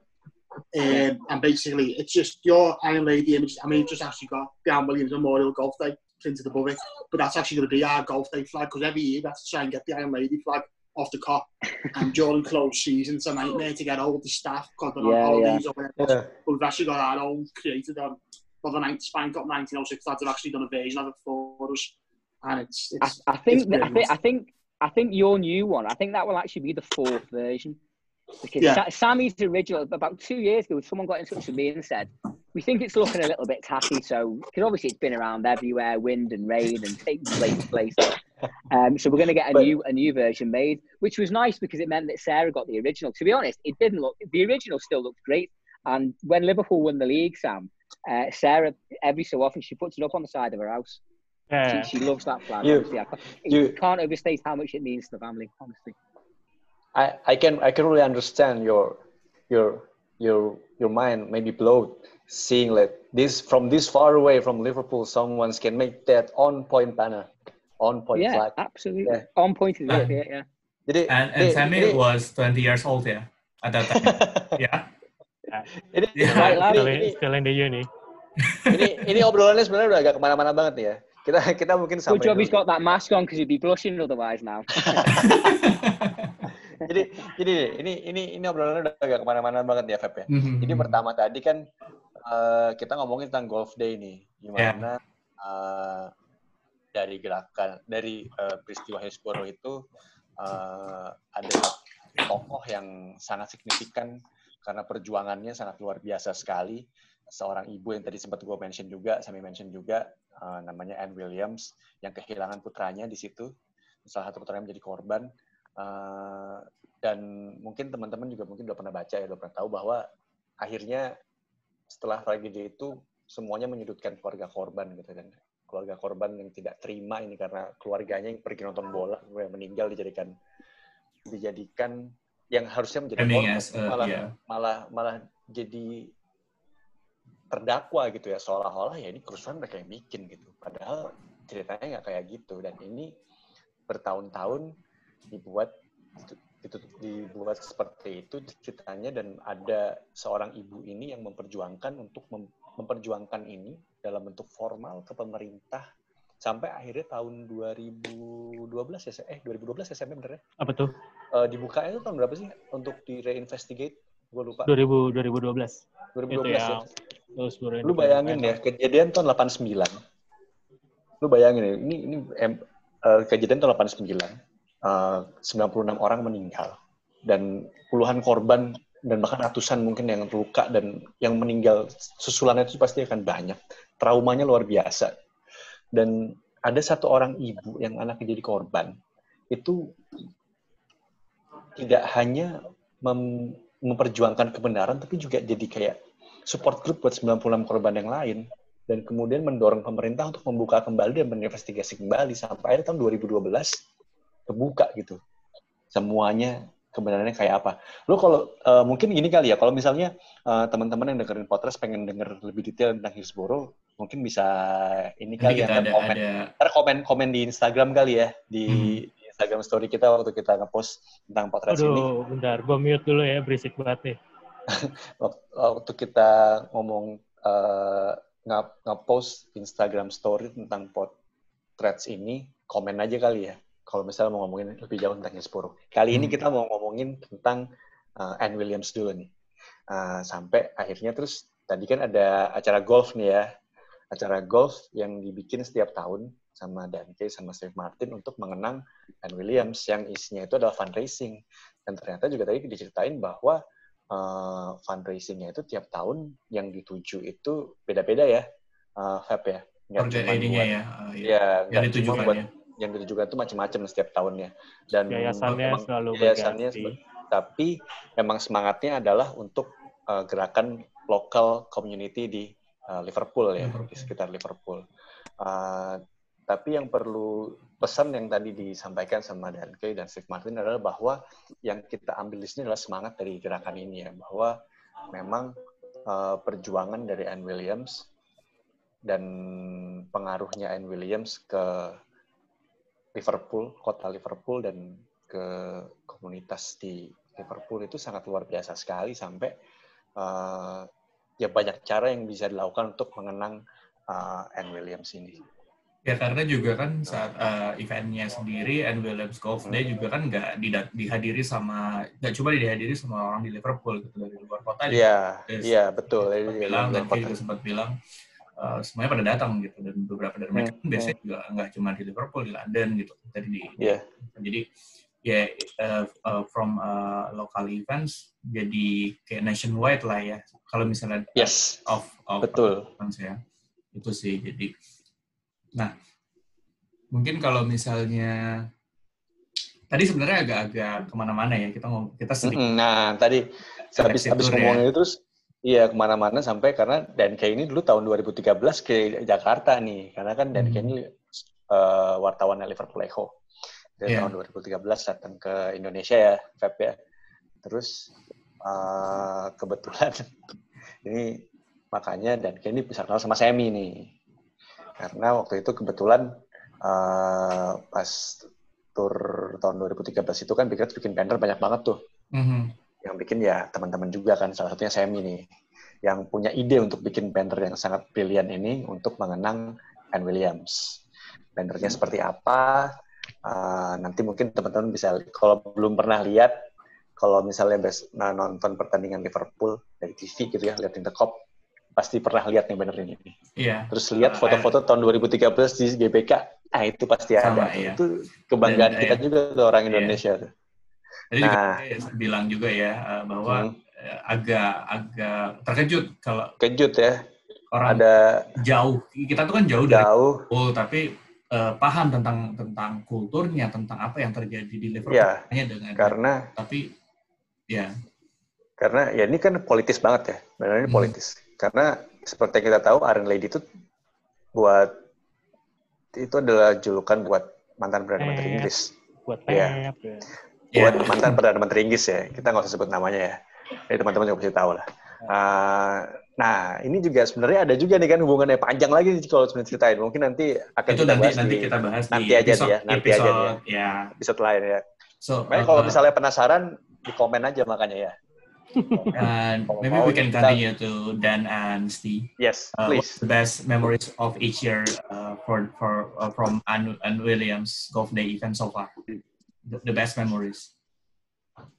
Um, and basically, it's just your Iron Lady image. I mean, just actually got the Anne Williams Memorial Golf Day printed above it, but that's actually going to be our Golf Day flag because every year we have to try and get the Iron Lady flag off the Kop. and during close season, it's a nightmare to get all the staff because they're yeah, on holidays yeah. or whatever. Yeah. But we've actually got our own created on well, the night Spion Kop 1906 lads have actually done a version of it for us, and it's. it's I, I think it's I think I think I think your new one. I think that will actually be the fourth version. Because yeah. Sammy's original, about two years ago, someone got in touch with me and said, we think it's looking a little bit tacky. So, because obviously it's been around everywhere, wind and rain and taking place to place. Um, so we're going to get a but, new a new version made, which was nice because it meant that Sarah got the original. To be honest, it didn't look. The original still looked great. And when Liverpool won the league, Sam, uh, Sarah every so often she puts it up on the side of her house. Yeah. She, she loves that flag. You, you can't overstate how much it means to the family. Honestly. I, I can I can really understand your your your your mind maybe blown seeing that this from this far away from Liverpool someone can make that on point banner on point yeah flag. absolutely yeah. on point is it yeah yeah did it, and and Sammy was 20 years old yeah at that time yeah Ini, yeah. Right, still, in, still in the uni. ini ini obrolannya sebenarnya udah agak kemana-mana banget nih ya. Kita kita mungkin sampai. Good job he's got that mask on because he'd be blushing otherwise now. Jadi jadi ini ini ini obrolannya udah agak ke mana-mana banget ya Feb ya. Mm-hmm. Jadi pertama tadi kan uh, kita ngomongin tentang golf day nih, gimana yeah. uh, dari gerakan dari uh, peristiwa Hillsborough itu uh, ada tokoh yang sangat signifikan karena perjuangannya sangat luar biasa sekali. Seorang ibu yang tadi sempat gue mention juga, Sami mention juga, uh, namanya Anne Williams, yang kehilangan putranya di situ. Salah satu putranya menjadi korban uh, dan mungkin teman-teman juga mungkin udah pernah baca ya udah pernah tahu bahwa akhirnya setelah tragedi itu semuanya menyudutkan keluarga korban gitu kan. Keluarga korban yang tidak terima ini karena keluarganya yang pergi nonton bola yang meninggal dijadikan dijadikan yang harusnya menjadi korban. As, uh, malah yeah. malah malah jadi terdakwa gitu ya. Seolah-olah ya ini kerusuhan mereka yang bikin gitu. Padahal ceritanya nggak kayak gitu. Dan ini bertahun-tahun dibuat itu dibuat seperti itu ceritanya dan ada seorang ibu ini yang memperjuangkan untuk mem memperjuangkan ini dalam bentuk formal ke pemerintah sampai akhirnya tahun 2012 ya eh 2012 ya SMP bener ya? Apa tuh? Uh, dibuka itu tahun berapa sih untuk di reinvestigate? Gue lupa. 2000 2012. 2012 itu ya. ya. Lu bayangin ya, kejadian tahun 89. Lu bayangin ya, ini ini uh, kejadian tahun 89. Uh, 96 orang meninggal dan puluhan korban dan bahkan ratusan mungkin yang terluka dan yang meninggal susulannya itu pasti akan banyak. Traumanya luar biasa. Dan ada satu orang ibu yang anaknya jadi korban. Itu tidak hanya mem memperjuangkan kebenaran, tapi juga jadi kayak support group buat 96 korban yang lain. Dan kemudian mendorong pemerintah untuk membuka kembali dan menginvestigasi kembali. Sampai akhir tahun 2012, kebuka gitu. Semuanya kebenarannya kayak apa. Lo kalau uh, mungkin gini kali ya, kalau misalnya uh, teman-teman yang dengerin podcast pengen denger lebih detail tentang Hillsborough, mungkin bisa ini kali ya, ada, komen, ada... komen komen di Instagram kali ya, di, hmm. Instagram story kita waktu kita ngepost tentang podcast Aduh, ini. bentar, gue mute dulu ya, berisik banget nih. waktu kita ngomong uh, nge-post Instagram story tentang potret ini, komen aja kali ya kalau misalnya mau ngomongin lebih jauh tentang Hillsborough. Kali ini hmm. kita mau ngomongin tentang uh, Anne Williams dulu nih. Uh, sampai akhirnya terus tadi kan ada acara golf nih ya. Acara golf yang dibikin setiap tahun sama Danke sama Steve Martin untuk mengenang Anne Williams yang isinya itu adalah fundraising. Dan ternyata juga tadi diceritain bahwa uh, fundraisingnya itu tiap tahun yang dituju itu beda-beda ya, uh, Fab ya. Nggak cuma buat, ya. Uh, ya, ya nggak cuma buat ya yang ditujukan itu macam-macam setiap tahunnya. Dan yayasannya memang, selalu yayasannya tapi memang semangatnya adalah untuk uh, gerakan lokal community di uh, Liverpool ya di sekitar Liverpool. Uh, tapi yang perlu pesan yang tadi disampaikan sama Dan Kay dan Steve Martin adalah bahwa yang kita ambil di sini adalah semangat dari gerakan ini ya bahwa memang uh, perjuangan dari Anne Williams dan pengaruhnya Anne Williams ke Liverpool, kota Liverpool dan ke komunitas di Liverpool itu sangat luar biasa sekali sampai uh, ya banyak cara yang bisa dilakukan untuk mengenang uh, Anne Williams ini. Ya karena juga kan saat uh, eventnya sendiri Anne Williams Golf Day juga kan nggak dihadiri sama nggak cuma dihadiri sama orang di Liverpool gitu dari luar kota. Iya, iya betul. Bilang dan juga sempat bilang uh, semuanya pada datang gitu. Dan beberapa dari mereka hmm. biasanya juga nggak cuma di Liverpool di London gitu tadi di yeah. jadi ya yeah, uh, uh, from uh, local events jadi kayak nationwide lah ya. Kalau misalnya yes. of, of betul. ya. Itu sih jadi. Nah mungkin kalau misalnya tadi sebenarnya agak-agak ke mana-mana ya. Kita ngomong kita sedikit nah tadi habis habis ya. ngomongin itu terus Iya ke mana-mana sampai karena dan kayak ini dulu tahun 2013 ke Jakarta nih. Karena kan dan kayak hmm. ini uh, wartawan Liverpool Echo. Dari yeah. tahun 2013 datang ke Indonesia ya Feb ya. Terus uh, kebetulan ini makanya dan kayak ini bisa kenal sama Semi nih. Karena waktu itu kebetulan uh, pas tur tahun 2013 itu kan bikin banner banyak banget tuh. Mm -hmm yang bikin ya teman-teman juga kan salah satunya Semi nih yang punya ide untuk bikin banner yang sangat brilian ini untuk mengenang Anne Williams. Bannernya seperti apa? Uh, nanti mungkin teman-teman bisa kalau belum pernah lihat kalau misalnya bes, nah, nonton pertandingan Liverpool dari TV gitu ya lihat the Cup pasti pernah lihat nih banner ini. Iya. Terus lihat foto-foto tahun 2013 di GBK, ah itu pasti Sama, ada. Iya. Itu kebanggaan Dan, kita iya. juga tuh orang iya. Indonesia iya. tuh. Tadi nah, juga bilang juga ya eh, bahwa hmm. Eh, agak agak terkejut kalau kejut ya orang ada jauh kita tuh kan jauh, jauh. dari oh tapi uh, paham tentang tentang kulturnya tentang apa yang terjadi di Liverpool ya, hanya dengan karena tapi ya karena ya ini kan politis banget ya benar ini hmm. politis Karena seperti yang kita tahu, Iron Lady itu buat itu adalah julukan buat mantan perdana menteri Inggris. Buat ya. ya. Buat yeah. mantan perdana menteri Inggris ya. Kita nggak usah sebut namanya ya. Jadi teman-teman juga pasti tahu lah. Uh, nah, ini juga sebenarnya ada juga nih kan hubungannya panjang lagi nih kalau sebenarnya ceritain. Mungkin nanti akan itu kita nanti, bahas nanti di, kita bahas nanti di aja episode, ya, nanti episode, aja ya. ya. Episode lain ya. So, uh, kalau misalnya penasaran di komen aja makanya ya. And maybe we can continue to Dan and Steve. Yes, uh, please. What's the best memories of each year uh, for for uh, from Anne, Anne Williams Golf Day event so far? The, the best memories.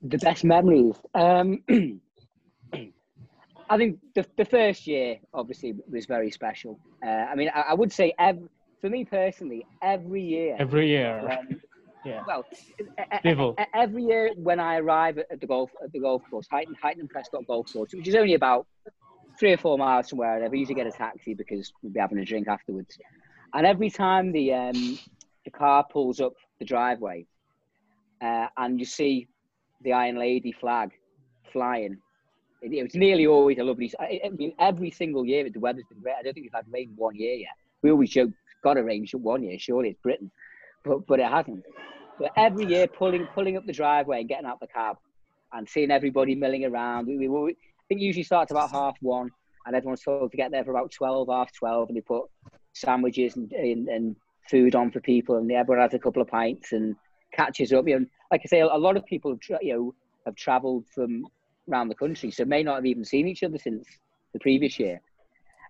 The best memories. Um, I think the the first year obviously was very special. Uh, I mean, I, I would say every, for me personally, every year. Every year. Um, yeah. Well, People. every year when I arrive at the golf at the golf course, Huyton, Huyton and Prescot Golf Course, which is only about three or four miles from where I live, I usually get a taxi because we'll be having a drink afterwards. And every time the um, the car pulls up the driveway, uh, and you see the Iron Lady flag flying, it, it was nearly always a lovely. I, I mean, every single year the weather's been great. I don't think we've had rain one year yet. We always joke, got a rain one year. Surely it's Britain, but but it hasn't. But every year, pulling pulling up the driveway and getting out the cab, and seeing everybody milling around. We, we, we I think usually starts about half one, and everyone's told to get there for about twelve, half twelve, and they put sandwiches and, and, and food on for people, and everyone has a couple of pints and catches up. You know, like I say, a lot of people, you know, have travelled from around the country, so may not have even seen each other since the previous year.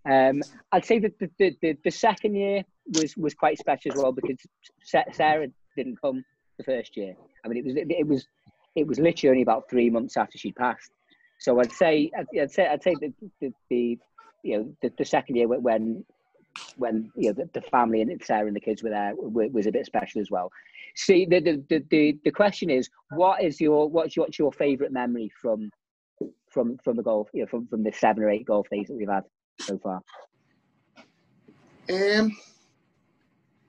Um, I'd say that the, the, the, the, second year was, was quite special as well because Sarah didn't come the first year. I mean, it was it, was it was literally only about three months after she'd passed. So I'd say I'd say I'd say the the, the you know the, the second year when when you know the, the family and Sarah and the kids were there was a bit special as well. See, the, the the the question is, what is your what's your, what's your favorite memory from from from the golf, you know, from from the seven or eight golf days that we've had so far? Um,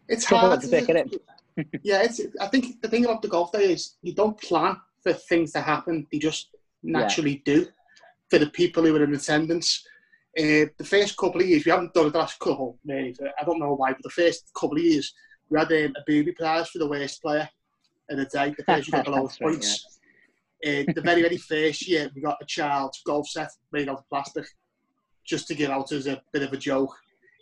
it's hard to pick, it? yeah, it's. I think the thing about the golf day is you don't plan for things to happen; they just naturally yeah. do. For the people who are in attendance, uh, the first couple of years we haven't done the last couple. Really, I don't know why, but the first couple of years we had um, a booby prize for the worst player in the day. The person who got the lowest right, points. Yeah. Uh, the very very first year we got a child's golf set made out of plastic, just to give out as a bit of a joke.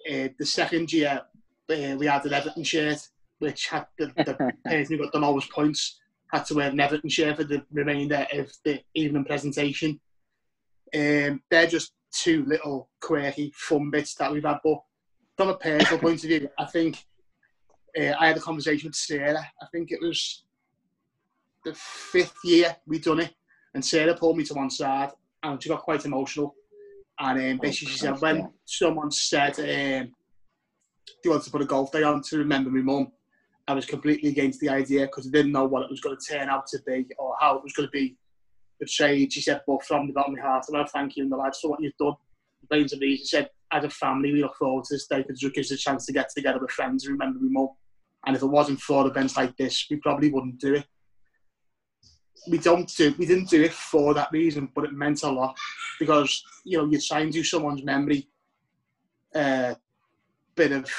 Uh, the second year uh, we had an Everton shirt which had the, the person who got the lowest points had to wear an Everton shirt for the remainder of the evening presentation. Um, they're just two little quirky fun bits that we've had. But from a personal point of view, I think uh, I had a conversation with Sarah. I think it was the fifth year we'd done it, and Sarah pulled me to one side and she got quite emotional. And um, basically, she said, when someone said um, they wanted to put a golf day on to remember my mum, I was completely against the idea because I didn't know what it was going to turn out to be or how it was going to be portrayed. She said, but from the bottom of my heart, I want to thank you in the lives for what you've done. Brains of me, she said, as a family, we look forward to this day because it gives us a chance to get together with friends and remember my mum. And if it wasn't for events like this, we probably wouldn't do it. We don't do, we didn't do it for that reason, but it meant a lot because you know you try and do someone's memory uh, bit of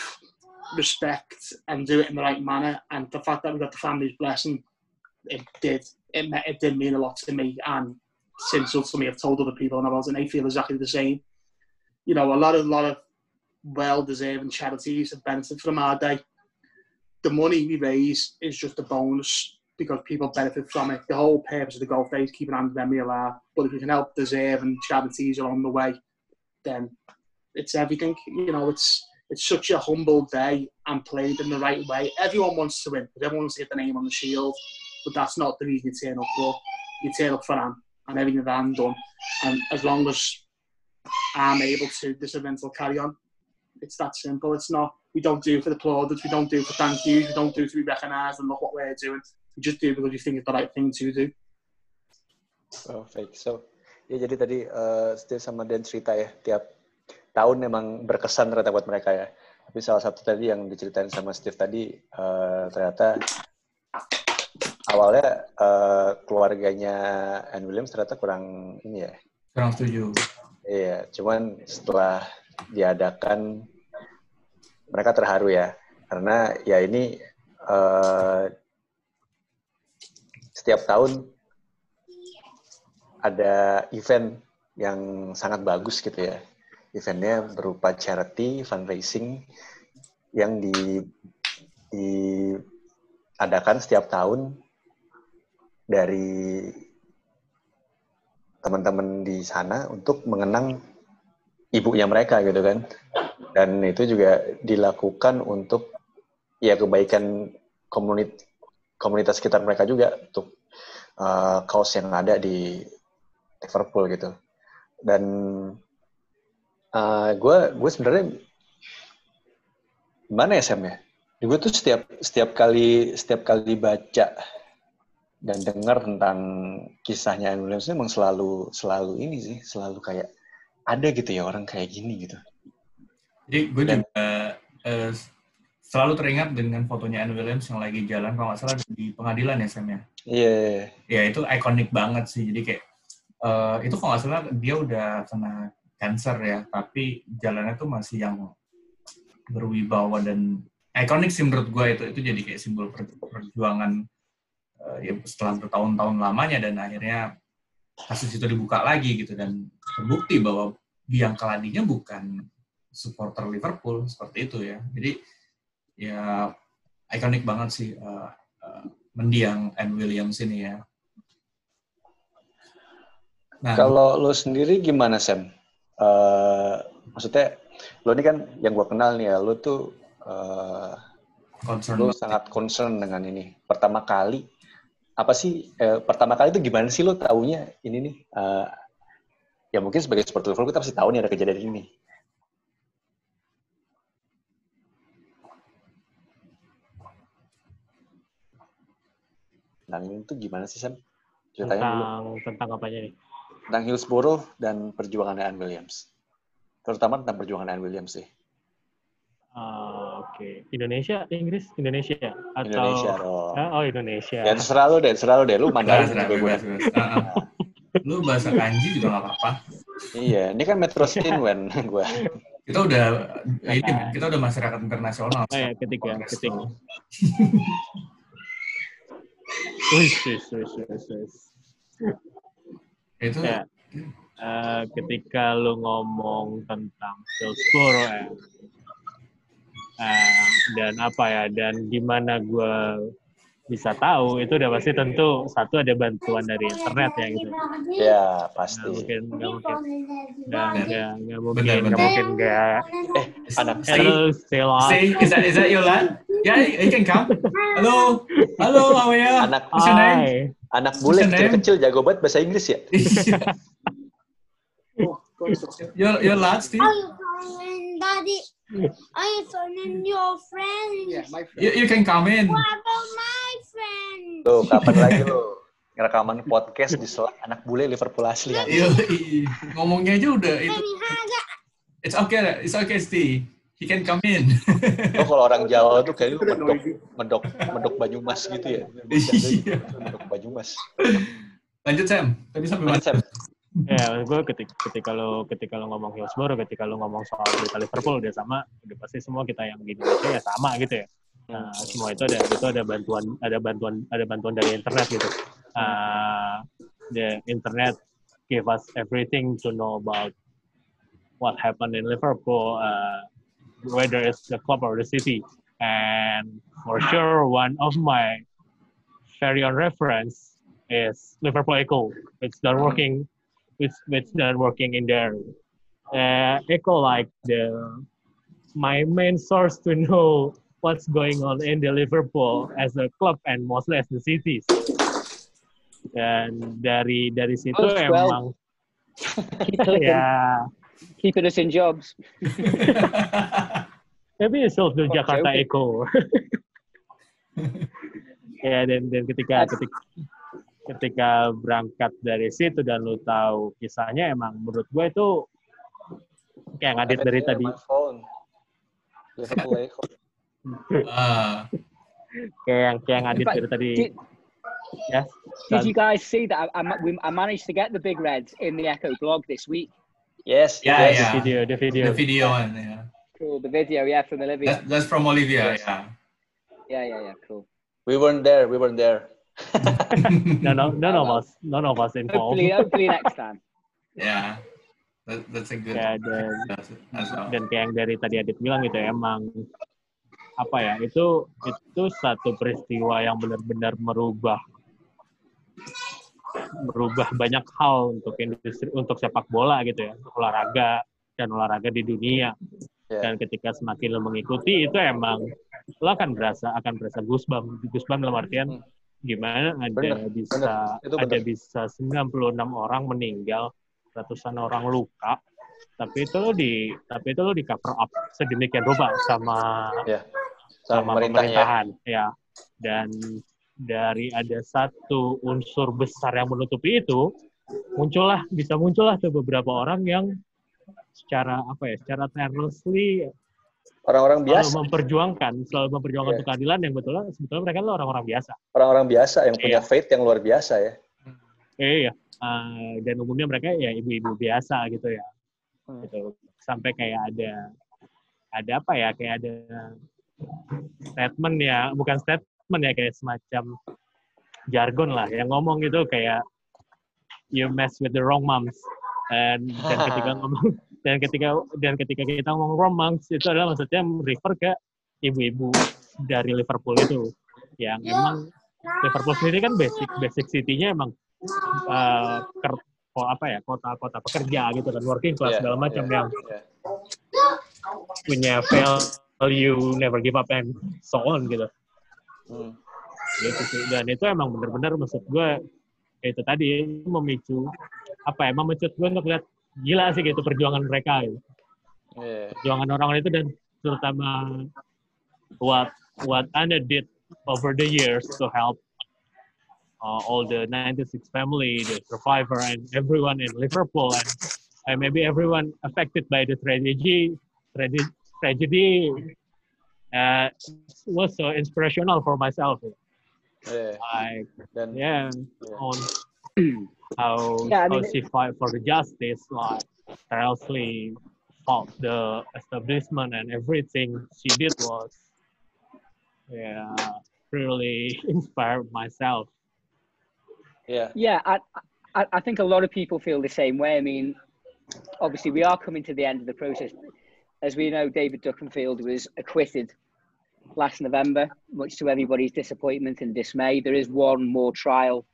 respect and do it in the right manner. And the fact that we got the family's blessing, it did. It, it did mean a lot to me. And since ultimately I've told other people and I was, and they feel exactly the same. You know, a lot of a lot of well-deserving charities have benefited from our day. The money we raise is just a bonus because people benefit from it. The whole purpose of the golf day is keeping our memory alive. But if you can help deserving charities along the way, then it's everything. You know, it's it's such a humble day and played in the right way. Everyone wants to win everyone wants to get the name on the shield, but that's not the reason you turn up for. You turn up for Anne and everything that I'm done. And as long as I'm able to, this event will carry on. It's that simple. It's not, we don't do for the plaudits, we don't do for thank yous, we don't do to be recognised and look what we're doing. We just do because we think it's the right thing to do. Perfect. So, ya jadi tadi uh, Steve sama Dan cerita ya, tiap tahun emang berkesan ternyata buat mereka ya. Tapi salah satu tadi yang diceritain sama Steve tadi uh, ternyata awalnya uh, keluarganya Anne Williams ternyata kurang ini ya. Kurang setuju. Iya, cuman setelah diadakan mereka terharu ya karena ya ini uh, setiap tahun ada event yang sangat bagus gitu ya. Eventnya berupa charity fundraising yang di diadakan setiap tahun dari teman-teman di sana untuk mengenang ibunya mereka gitu kan. Dan itu juga dilakukan untuk ya kebaikan komunitas komunitas sekitar mereka juga untuk uh, kaos yang ada di Liverpool gitu. Dan gue uh, gue sebenarnya gimana ya Sam ya? Gue tuh setiap setiap kali setiap kali baca dan dengar tentang kisahnya Anne Williams emang selalu selalu ini sih selalu kayak ada gitu ya orang kayak gini gitu jadi gue juga uh, selalu teringat dengan fotonya Anne Williams yang lagi jalan kalau nggak salah di pengadilan ya Sam ya. Iya. Yeah. Iya, iya. Ya itu ikonik banget sih. Jadi kayak uh, itu kalau nggak salah dia udah kena cancer ya, tapi jalannya tuh masih yang berwibawa dan ikonik sih menurut gue itu itu jadi kayak simbol perjuangan uh, ya setelah bertahun-tahun lamanya dan akhirnya kasus itu dibuka lagi gitu dan terbukti bahwa biang keladinya bukan supporter Liverpool seperti itu ya. Jadi ya ikonik banget sih uh, uh, mendiang Anne Williams ini ya. Nah, kalau lo sendiri gimana Sam? Uh, maksudnya lo ini kan yang gue kenal nih ya, lo tuh uh, concern lo sangat concern dengan ini. Pertama kali apa sih? Eh, pertama kali itu gimana sih lo taunya ini nih? Uh, ya mungkin sebagai supporter Liverpool kita pasti tahu nih ada kejadian ini. tentang ini tuh gimana sih Sam? Ceritanya tentang dulu. tentang apanya nih? Tentang Hillsborough dan perjuangan Anne Williams. Terutama tentang perjuangan Anne Williams sih. Uh, Oke, okay. Indonesia, Inggris, Indonesia atau Indonesia dong. Uh, oh Indonesia. Ya terserah lu deh, terserah lu deh. Lu Mandarin juga gue. lu bahasa kanji juga gak apa-apa. iya, ini kan Metro Stinwen gue. Kita udah ini, kita udah masyarakat internasional. Oh ya, ketika, ketika. Wih, wih, wih, wih, Itu ya. Uh, ketika lu ngomong tentang Hillsborough ya, uh, dan apa ya, dan gimana gue bisa tahu itu udah pasti tentu satu ada bantuan dari internet ya gitu. Ya pasti. Gak mungkin nggak mungkin nggak nggak nggak mungkin nggak mungkin nggak. Eh anak Hello, stay Say, is that is that your land? Yeah, you can come. Hello, hello, how are you? Anak name? Anak bule kecil-kecil jago banget bahasa Inggris ya. your your lad, Steve. Daddy. I and your friend. Yeah, my friend. You, you can come in. What about my friend? Tuh, kapan lagi lo ngerekaman podcast di Slack anak bule Liverpool asli ya? Iya, ngomongnya aja udah itu. It's okay, it's okay, Steve. He can come in. oh, kalau orang Jawa tuh kayak mendok, mendok, mendok Banyumas gitu ya. Iya. Mendok Banyumas. Lanjut Sam. Tadi sampai mana? Ya gue ketika ketika lo ketika lo ngomong Hillsborough ketika lo ngomong soal berita Liverpool udah sama udah pasti semua kita yang di Indonesia ya sama gitu ya. Nah, semua itu ada itu ada bantuan ada bantuan ada bantuan dari internet gitu. Uh, the internet give us everything to know about what happened in Liverpool uh, whether it's the club or the city. And for sure one of my very own reference is Liverpool Echo. It's done working which which not working in there. Uh, Echo like the my main source to know what's going on in the Liverpool as a club and mostly as the cities. Dan dari dari situ oh, emang well. ya keeping us in jobs. Maybe it's also oh, Jakarta okay. Echo. ya dan dan ketika ketika ketika berangkat dari situ dan lu tahu kisahnya emang menurut gue itu kayak ngadit dari tadi. uh. kayak yang kayak ngadit dari tadi. Yes. Did you guys see that I, I, I managed to get the big reds in the Echo blog this week? Yes. Yeah, yes. yeah. The video, the video. The video one, yeah. Cool. The video, yeah, from Olivia. That's, that's from Olivia, Yes. yeah. Yeah, yeah, yeah. Cool. We weren't there. We weren't there. No, no, none of us, none of us involved. Hopefully, hopefully next time. yeah. That, that's a good Ya, dan well. dan kayak yang dari tadi Adit bilang gitu ya, emang apa ya itu itu satu peristiwa yang benar-benar merubah merubah banyak hal untuk industri untuk sepak bola gitu ya olahraga dan olahraga di dunia Ya. dan ketika semakin lo mengikuti itu emang lo akan berasa akan berasa goosebump goosebump dalam artian Hmm. Gimana ada Bener, bisa bener. Itu ada bener. bisa 96 orang meninggal ratusan orang luka tapi itu lo di tapi itu lo di cover up sedemikian rupa sama Ya. sama Sama pemerintahnya. pemerintahan ya dan dari ada satu unsur besar yang menutupi itu muncullah bisa muncullah tuh beberapa orang yang secara apa ya secara tirelessly Orang-orang selalu biasa. memperjuangkan selalu memperjuangkan Iya. untuk keadilan yang betulnya sebetulnya mereka adalah orang-orang biasa Orang-orang biasa yang punya Iya. faith yang luar biasa ya. eh iya Eh, dan umumnya mereka ya ibu-ibu biasa gitu ya Hmm. gitu sampai kayak ada ada apa ya kayak ada statement ya bukan statement ya kayak semacam jargon lah yang ngomong itu kayak you mess with the wrong moms dan dan ketika ngomong dan ketika dan ketika kita ngomong moms itu adalah maksudnya refer ke ibu-ibu dari Liverpool itu yang emang Liverpool sendiri kan basic basic city-nya emang eh, ker- ko- apa ya kota-kota pekerja gitu kan working class Iya, segala macam iya, yang iya. punya value never give up and so on gitu Hmm. gitu sih dan itu emang bener-bener maksud gue itu tadi memicu apa ya memicu gue untuk lihat gila sih gitu perjuangan mereka gitu. Iya. perjuangan orang-orang itu dan terutama what what Anna did over the years to help uh, all the 96 family, the survivor, and everyone in Liverpool, and, and maybe everyone affected by the tragedy. Tragedy, tragedy uh, was so inspirational for myself. Iya. Like, Dan yeah, Yeah. on how, Yeah, I how she fight for the justice, like tirelessly fought the establishment and everything she did was, yeah, really inspired myself. yeah. Yeah, I, I, I think a lot of people feel the same way. I mean, obviously, we are coming to the end of the process. As we know, David Duckenfield was acquitted last November, much to everybody's disappointment and dismay. There is one more trial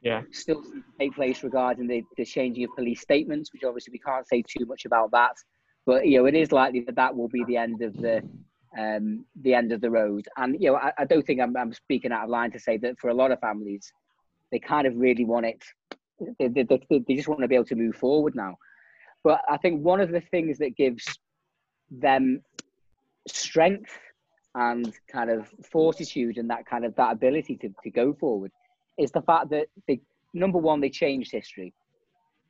Yeah, still take place regarding the, the changing of police statements, which obviously we can't say too much about that. But you know, it is likely that that will be the end of the um, the end of the road. And you know, I, I don't think I'm, I'm speaking out of line to say that for a lot of families, they kind of really want it. They, they, they, they just want to be able to move forward now. But I think one of the things that gives them strength and kind of fortitude and that kind of that ability to, to go forward is the fact that they number one they changed history.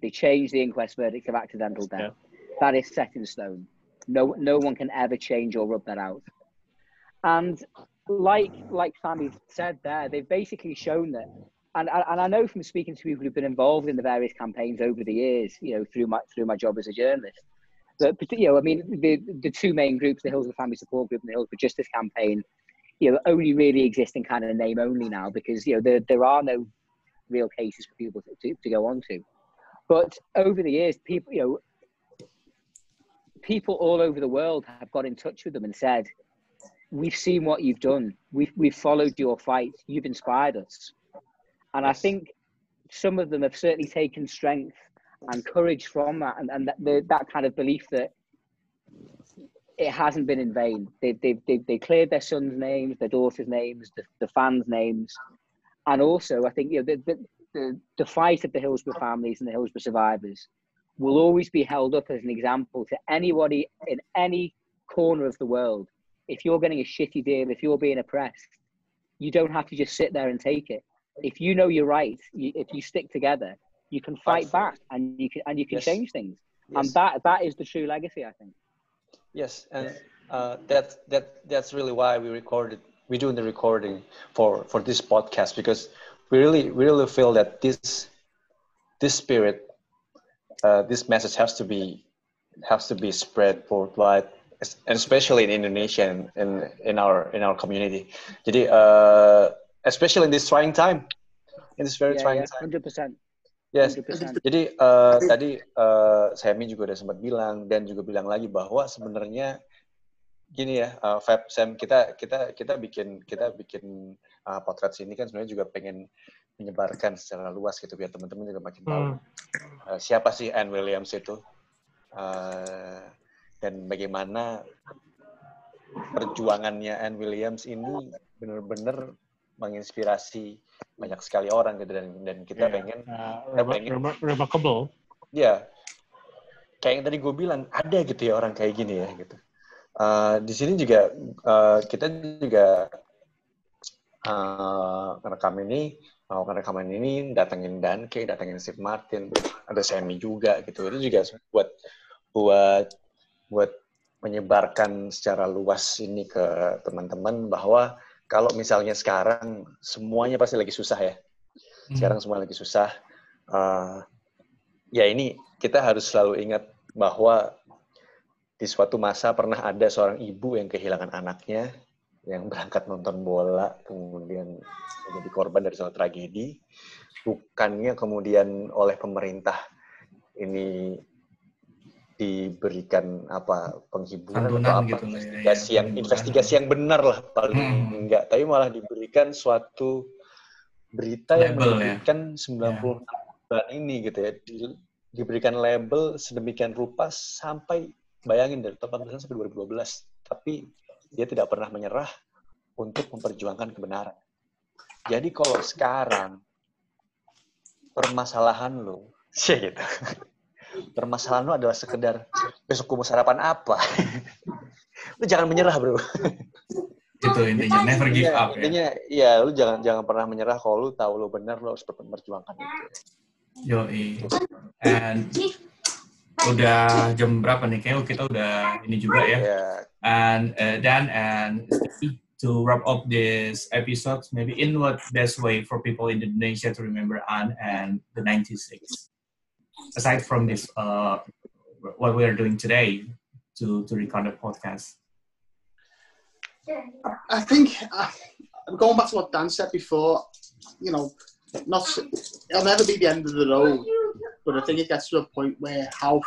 They changed the inquest verdict of accidental death. Yeah. that is set in stone. No no one can ever change or rub that out. And like like Sammy said there they've basically shown that and, and I know from speaking to people who've been involved in the various campaigns over the years you know through my through my job as a journalist that you know I mean the the two main groups the Hillsborough Family Support Group and the Hillsborough Justice Campaign you know only really exist in kind of name only now because you know there, there are no real cases for people to, to, to go on to. But over the years people you know people all over the world have got in touch with them and said we've seen what you've done. We've, we've followed your fight. You've inspired us. And i think some of them have certainly taken strength and courage from that and, and that, the, that kind of belief that it hasn't been in vain. They've, they've, they've, they cleared their sons' names, their daughters' names, the, the fans' names. And also, I think you know, the, the, the, the fight of the Hillsborough families and the Hillsborough survivors will always be held up as an example to anybody in any corner of the world. If you're getting a shitty deal, if you're being oppressed, you don't have to just sit there and take it. If you know you're right, you, if you stick together, you can fight for back and you can and you can Yes. change things. And that that is the true legacy, I think. Yes, and uh, that that that's really why we recorded. We're doing the recording for for this podcast because we really we really feel that this this spirit uh, this message has to be has to be spread worldwide and especially in Indonesia and in in our in our community. Jadi uh, especially in this trying time, in this very yeah, trying yeah, time. 100%. Yes. 100%. Jadi uh, tadi uh, Semi juga udah sempat bilang dan juga bilang lagi bahwa sebenarnya gini ya, uh, Fab Sam kita kita kita bikin kita bikin uh, potret sini kan sebenarnya juga pengen menyebarkan secara luas gitu biar teman-teman juga makin tahu Hmm. uh, siapa sih Anne Williams itu uh, dan bagaimana perjuangannya Anne Williams ini benar-benar menginspirasi banyak sekali orang gitu dan dan kita Yeah. pengen Uh, kita pengen rema- remarkable. ya kayak yang tadi gue bilang ada gitu ya orang kayak gini ya gitu Uh, di sini juga uh, kita juga uh, ngerekam ini mau rekaman ini datengin Danke, datengin Steve Martin, ada Semi juga gitu. Itu juga buat buat buat menyebarkan secara luas ini ke teman-teman bahwa kalau misalnya sekarang semuanya pasti lagi susah ya. Sekarang semua lagi susah. Uh, ya ini kita harus selalu ingat bahwa di suatu masa pernah ada seorang ibu yang kehilangan anaknya yang berangkat nonton bola kemudian menjadi korban dari suatu tragedi bukannya kemudian oleh pemerintah ini diberikan apa penghiburan Santunan atau apa gitu ya, investigasi ya, yang penghiburan. investigasi yang benar lah paling Hmm. enggak tapi malah diberikan suatu berita yang Label ya. menyebutkan 96 bulan ini gitu ya Di- diberikan label sedemikian rupa sampai bayangin dari tahun 18 sampai 2012 tapi dia tidak pernah menyerah untuk memperjuangkan kebenaran jadi kalau sekarang permasalahan lo sih gitu permasalahan lo adalah sekedar besok gue mau sarapan apa lu jangan menyerah bro Itu intinya never give Intinya- up ya. intinya ya lu jangan jangan pernah menyerah kalau lu tahu lu benar lu harus memperjuangkan itu Yoi. And udah jam berapa nih? Kayaknya kita udah ini juga ya. ya And uh, Dan and to wrap up this episode, maybe in what best way for people in Indonesia to remember Anne and the 96? Aside from this, uh, what we are doing today to, to record the podcast. I think uh, going back to what Dan said before, you know, not it'll never be the end of the road, but I think it gets to a point where how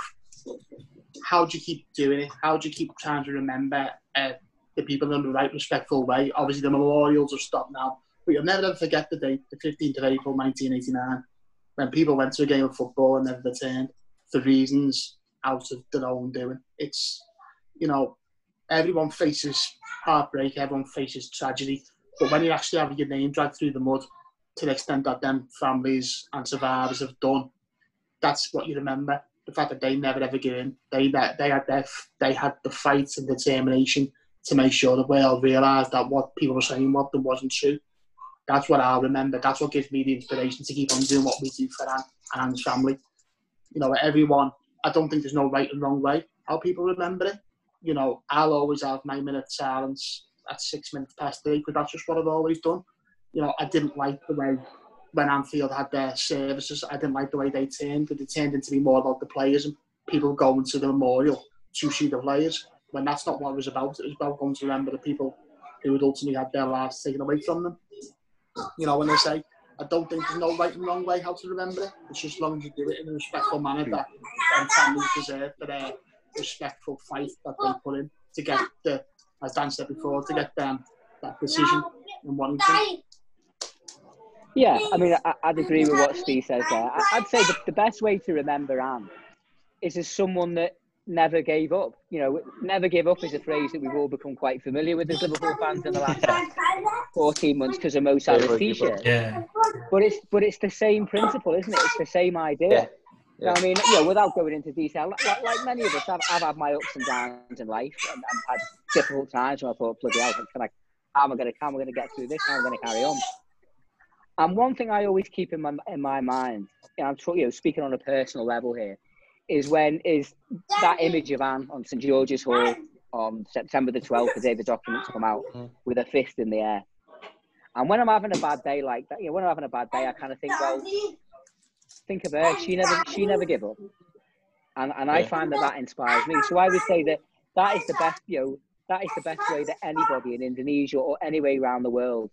how do you keep doing it? How do you keep trying to remember uh, the people in the right, respectful way? Obviously, the memorials are stopped now, but you'll never ever forget the date, the 15th of April, 1989, when people went to a game of football and never returned for reasons out of their own doing. It's you know, everyone faces heartbreak, everyone faces tragedy. But when you actually have your name dragged through the mud to the extent that them families and survivors have done, that's what you remember. The fact that they never ever give in. They that they had their, they had the fight and determination to make sure the world realised that what people were saying them wasn't true. That's what I'll remember. That's what gives me the inspiration to keep on doing what we do for Anne and Anne's family. You know, everyone. I don't think there's no right and wrong way how people remember it you know, I'll always have my minute silence at six minutes past three because that's just what I've always done. You know, I didn't like the way when Anfield had their services, I didn't like the way they turned because it turned into be more about the players and people going to the memorial to see the players when that's not what it was about. It was about going to remember the people who had ultimately had their lives taken away from them. You know, when they say, I don't think there's no right and wrong way how to remember it. It's just as long as you do it in a respectful manner that um, families deserve for their respectful fight that they put in to get the, as Dan said before, to get them that decision in Warrington. Yeah, I mean, I, I'd agree with what Steve says there. I, I'd say the, the best way to remember Anne is as someone that never gave up. You know, never give up is a phrase that we've all become quite familiar with as Liverpool fans in the last 14 months because of Mo Salah's t-shirt. Yeah. But it's but it's the same principle, isn't it? It's the same idea. Yeah. You know what I mean, you know, without going into detail, like, like, like many of us, I've, I've had my ups and downs in life, and I've had difficult times when I thought, bloody hell, can I, how am I going to, how am I going to get through this? How am I going to carry on? And one thing I always keep in my in my mind, and I'm talking, you know, speaking on a personal level here, is when is that image of Anne on St George's Hall on September the 12th, the day the documents come out, Mm. with a fist in the air. And when I'm having a bad day like that, you know, when I'm having a bad day, I kind of think, well, think of her. She never, she never give up. and and I find that that inspires me. So I would say that that is the best, you know, that is the best way that anybody in Indonesia or anywhere around the world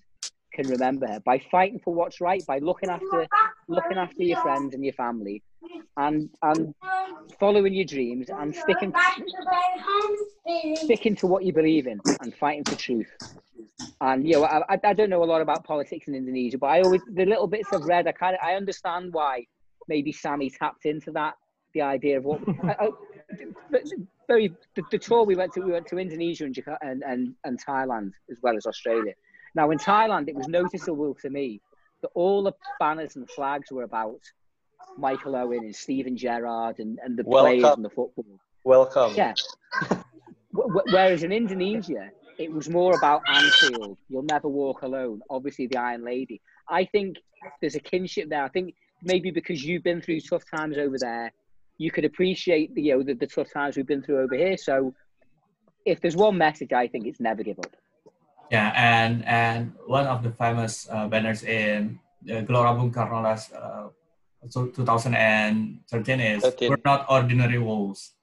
can remember her by fighting for what's right, by looking after looking after your friends and your family, and and following your dreams and sticking sticking to what you believe in and fighting for truth. And you know, I, I- I don't know a lot about politics in Indonesia, but I always the little bits I've read, I kind of I understand why maybe Sammy tapped into that the idea of what. Oh, I, I, very the, the tour we went to we went to Indonesia and, and and and Thailand as well as Australia. Now in Thailand, it was noticeable to me that all the banners and flags were about Michael Owen and Steven Gerrard and, and the players and the football. Welcome. Yeah. Wh- wh- Whereas in Indonesia, it was more about Anfield. You'll never walk alone. Obviously, the Iron Lady. I think there's a kinship there. I think maybe because you've been through tough times over there, you could appreciate the you know the, the tough times we've been through over here. So, if there's one message, I think it's never give up. Yeah, and and one of the famous uh, banners in uh, Gelora Bung Karno last uh, so 2013 is 13. "We're not ordinary wolves."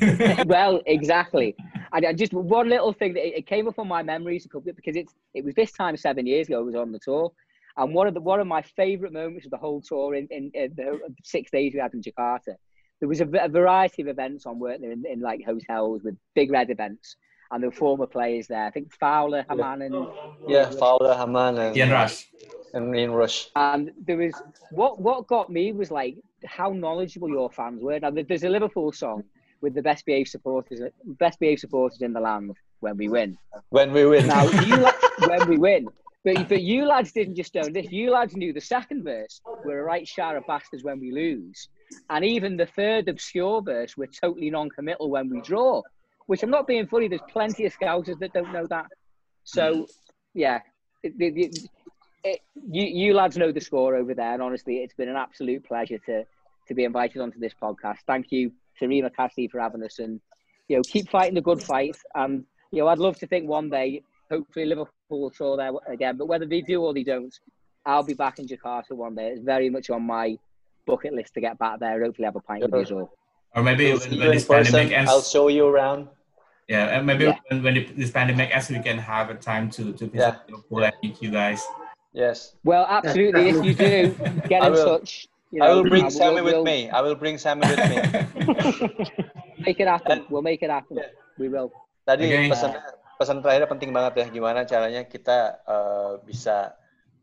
well, exactly. And I just one little thing that it came up on my memories a couple because it's it was this time seven years ago. I was on the tour, and one of the one of my favourite moments of the whole tour in, in, in the six days we had in Jakarta, there was a variety of events on weren't there in, in like hotels with big red events, and there were former players there. I think Fowler, Hamann, and Yeah, Fowler, Hamann, and, Ian Rush. and Ian Rush. and there was what what got me was like how knowledgeable your fans were. Now there's a Liverpool song with the best behaved supporters, best behaved supporters in the land when we win. When we win. Now you la- when we win, but but you lads didn't just know this. You lads knew the second verse. We're a right shower of bastards when we lose, and even the third obscure verse. We're totally non-committal when we draw. Which I'm not being funny. There's plenty of scousers that don't know that. So mm. yeah, it, it, it, it, you you lads know the score over there, and honestly, it's been an absolute pleasure to to be invited onto this podcast. Thank you, Serena Cassidy, for having us, and you know keep fighting the good fight. And you know, I'd love to think one day, hopefully Liverpool will tour there again. But whether they do or they don't, I'll be back in Jakarta one day. It's very much on my bucket list to get back there. Hopefully, have a pint with you all. Or maybe when, when in this pandemic ends, I'll show you around. Yeah, and maybe Yeah. when, when this pandemic ends, we can have a time to to visit Yeah. Liverpool and meet you guys. Yes. Well, absolutely. if you do, get I in touch. You I know, will bring Sammy we'll- with we'll me. I will bring Sammy with me. Make it happen. We'll make it happen. Yeah. We will. Tadi Oke. pesan pesan terakhir penting banget ya. Gimana caranya kita eh, bisa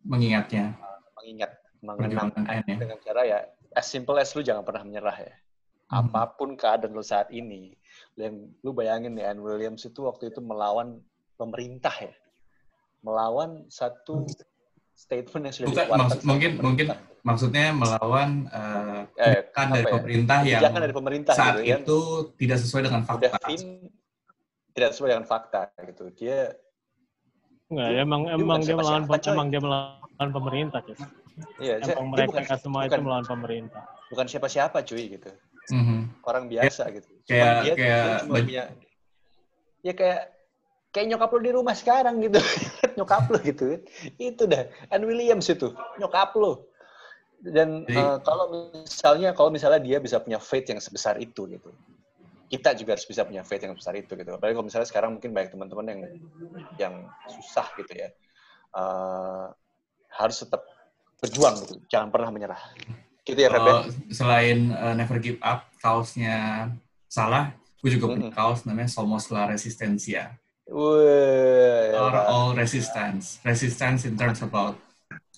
Mengingatnya mengingat, mengenang ya. dengan cara ya as simple as lu jangan pernah menyerah ya. Hmm. Apa pun keadaan lu saat ini, yang lu bayangin nih Anne Williams itu waktu itu melawan pemerintah ya, melawan satu statement yang sudah Bukan, dikeluarkan maksud- mungkin mungkin maksudnya melawan eh, Eh, apa dari ya? pemerintah yang dari pemerintah saat gitu ya. itu tidak sesuai dengan fakta. fin tidak sesuai dengan fakta gitu. Dia Nggak, emang Dia emang dia melawan coy. emang dia melawan pemerintah, Cus. iya, Emang dia mereka bukan, semua itu bukan, melawan pemerintah. bukan siapa-siapa cuy gitu. Mhm. Orang biasa gitu. Kayak- dia, kayak dia cuma punya ya kayak kayak nyokap lu di rumah sekarang gitu. nyokap lu gitu. Itu dah. Anne Williams itu, nyokap lu. Dan Jadi- eh, kalau misalnya kalau misalnya dia bisa punya faith yang sebesar itu gitu. Kita juga harus bisa punya faith yang sebesar itu gitu. Apalagi kalau misalnya sekarang mungkin banyak teman-teman yang yang susah gitu ya. Eh, harus tetap berjuang gitu. Jangan pernah menyerah. Gitu ya? Kalau selain uh, Never Give Up, kaosnya salah, gue juga punya kaos namanya Somos La Resistencia. Or all resistance. Resistance in terms about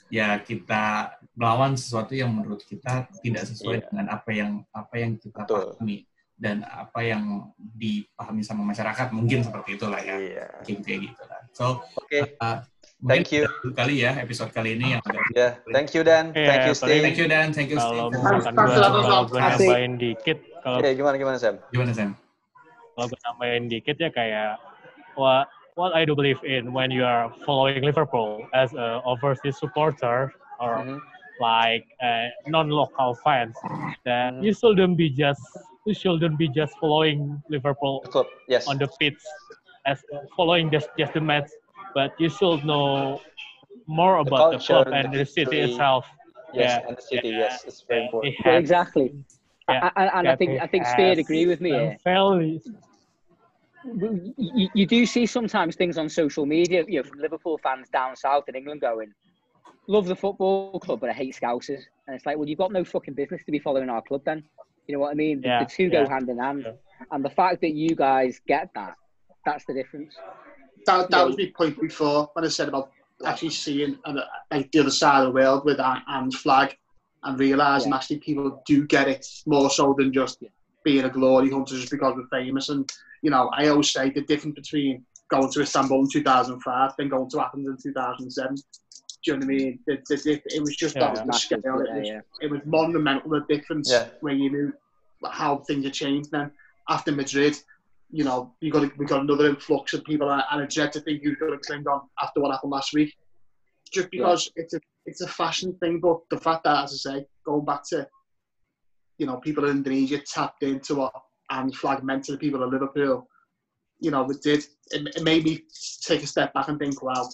ya kita melawan sesuatu yang menurut kita tidak sesuai Iya. dengan apa yang apa yang kita Betul. pahami dan apa yang dipahami sama masyarakat mungkin seperti itulah ya mungkin kayak gitu lah so Oke, uh, Thank you. kali ya episode kali ini yang agak ya, thank you Dan, Iya, thank you Steve. thank you dan thank you Kalau Steve misalkan gue kalau gue pas- nambahin dikit, kalau Oke, gimana gimana Sam? gimana Sam kalau gue nambahin dikit ya kayak what what I do believe in when you are following Liverpool as a overseas supporter or Mhm. like uh, non-local fans that Mhm. you shouldn't be just you shouldn't be just following Liverpool Klub, yes. on the pitch as following just just the match, but you should know more The about the, culture, club and the the city itself. Yes, yeah, and the city, yeah, yes, it's very And important. It has, exactly. Yeah, and, and I think I think Spear agree with me. Here. Fairly. You, you do see sometimes things on social media, you know, from Liverpool fans down south in England going, "Love the football club, but I hate Scousers," and it's like, well, you've got no fucking business to be following our club then. You know what I mean? Yeah, the two go hand in hand, and the fact that you guys get that, that's the difference. That, that was my point before when I said about actually seeing uh, like the other side of the world with Anne's flag and realising Yeah. actually people do get it more so than just being a glory hunter just because we're famous. And, you know, I always say the difference between going to Istanbul in 2005 than going to Athens in 2007. Do you know what I mean? The, it was just Yeah, that the scale. It was, yeah. it was monumental the difference Yeah. where you knew how things had changed then. After Madrid, you know, you got we got another influx of people, and I dread to think who's going to cling on after what happened last week. Just because it's a it's a fashion thing, but the fact that, as I say, going back to, you know, people in Indonesia tapped into what and flag meant to the people of Liverpool. You know, it did. It, it made me take a step back and think, wow,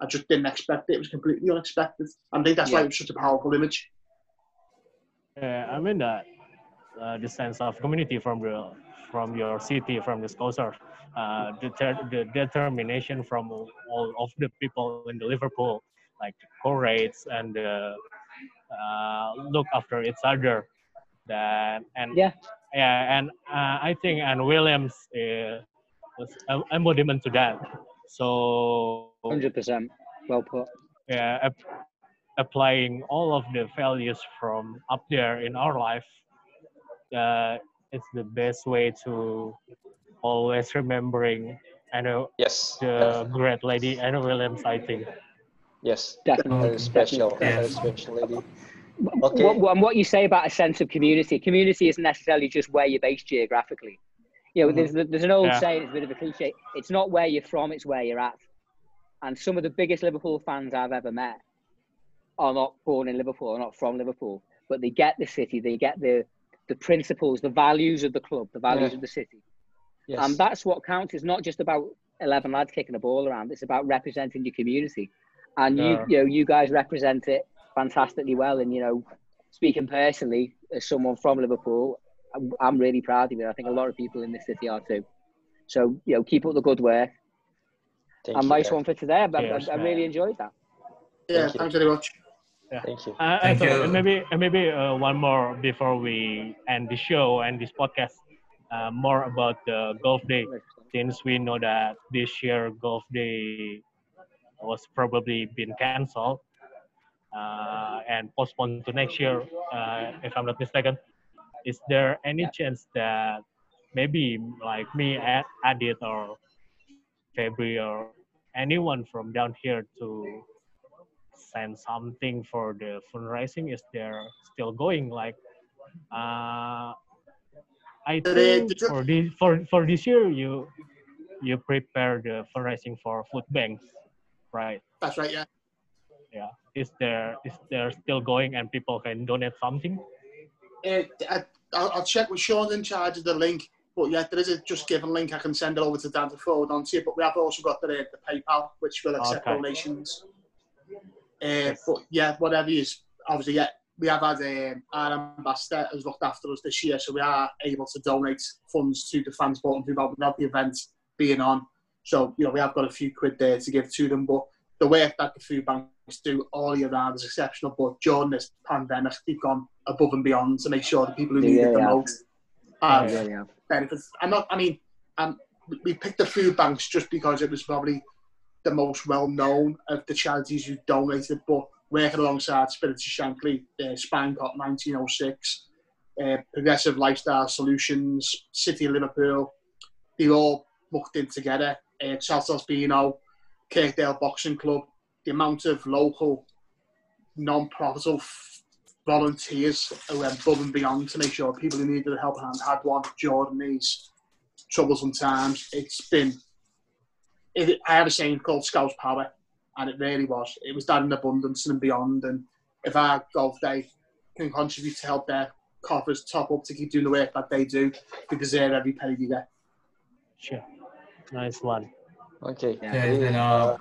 I just didn't expect it. It was completely unexpected. I think that's why it was such a powerful image. Yeah, I mean that uh, the sense of community from the from your city, from the Scousers, uh, the, the determination from all of the people in the Liverpool, like courage and uh, uh, look after each other. That and Yeah. yeah, and uh, I think Anne Williams uh, was an embodiment to that. So Hundred percent, well put. yeah, ap- applying all of the values from up there in our life, uh, it's the best way to always remembering Anna, Yes. the great lady Anna Williams, I think. Yes. Definitely. Very special. Yeah. Very special lady. What, Okay. what, and what you say about a sense of community, community isn't necessarily just where you're based geographically. You know, mm-hmm. there's, there's an old Yeah. saying, it's a bit of a cliche. It's not where you're from, it's where you're at. And some of the biggest Liverpool fans I've ever met are not born in Liverpool, are not from Liverpool, but they get the city, they get the the principles, the values of the club, the values Yeah. of the city. Yes. And that's what counts. It's not just about 11 lads kicking a ball around. It's about representing your community. And you, Yeah. you know, you guys represent it fantastically well. And, you know, speaking personally, as someone from Liverpool, I'm, I'm really proud of it. I think a lot of people in this city are too. So, you know, keep up the good work. Thank and you, nice Greg. one for today. I, I- I, really enjoyed that. Yeah, Thank thanks very much. Thank you. Uh, Thank thought you. maybe maybe uh, one more before we end the show and this podcast. Uh, more about the golf day, since we know that this year golf day was probably been cancelled uh, and postponed to next year, uh, if I'm not mistaken. Is there any chance that maybe like me, Ad- Adit, or February, or anyone from down here to send something for the fundraising? Is there still going? Like, uh, I think for this for for this year, you you prepare the fundraising for food banks, right? That's right, yeah. Yeah. Is there is there still going and people can donate something? Uh, I, I'll, I'll check with Sean in charge of the link. But yeah, there is a just given link. I can send it over to Dan to forward on to you. But we have also got the, the PayPal, which will accept Okay. donations. Uh, but yeah, whatever is obviously yeah, we have had um, our ambassador has looked after us this year, so we are able to donate funds to the fans bottom without, without the event being on. So you know we have got a few quid there to give to them, but the work that the food banks do all year round is exceptional. But during this pandemic, they've gone above and beyond to make sure the people who need Yeah, it the yeah. most Yeah, have have. benefits. I'm not. I mean, um, we picked the food banks just because it was probably the most well known of the charities who donated. But working alongside Spirit of Shankly, uh, Spion Kop 1906, uh, Progressive Lifestyle Solutions, City of Liverpool, they all mucked in together. Uh, Charles Bino, Kirkdale Boxing Club, the amount of local non-profitable volunteers who went above and beyond to make sure people who needed a helping hand had one during these troublesome times. It's been, it, I have a saying called Scouts Power, and it really was. It was that in abundance and beyond. And if our golf day can contribute to help their coffers top up to keep doing the work that they do, they deserve every penny they get. Sure. Nice one. Oke. Ya, Jadi dan, eh, uh,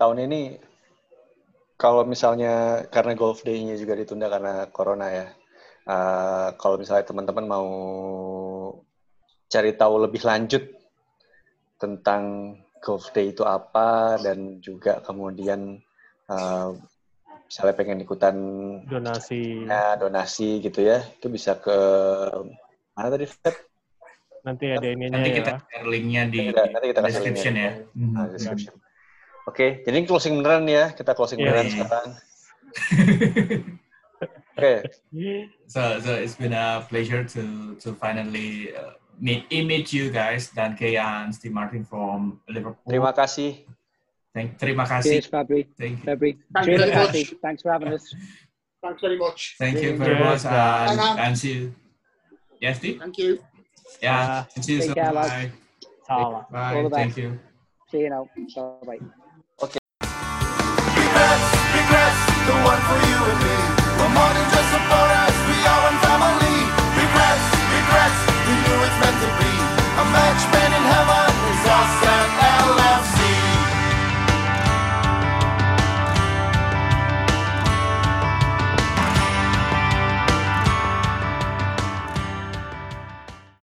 tahun ini kalau misalnya karena golf day-nya juga ditunda karena corona ya. uh, kalau misalnya teman-teman mau cari tahu lebih lanjut tentang Golf Day itu apa dan juga kemudian uh, misalnya pengen ikutan donasi ya, donasi gitu ya itu bisa ke mana tadi Feb? nanti ada ininya Nanti ya. kita share linknya di Nanti- nanti kita kasih description linknya. ya. Hmm. Nah, description. Oke, jadi ini closing beneran ya. Kita closing Iya, beneran iya. sekarang. Oke, So, so it's been a pleasure to to finally uh, meet meet you guys dan Kay, Steve Martin from Liverpool. terima kasih. Thank, terima kasih. Cheers, Fabri. Thank you. Fabri. Thank you very much. Thanks for having us. Thanks very much. Thank you very much. And, guys. and see you. Yes, Steve? Thank you. Yeah. Uh, see you Take soon. care, lads. Bye. Bye. All the best. Thank you. See you now. Bye bye. Regrets, regrets, the one for you and me. a match spending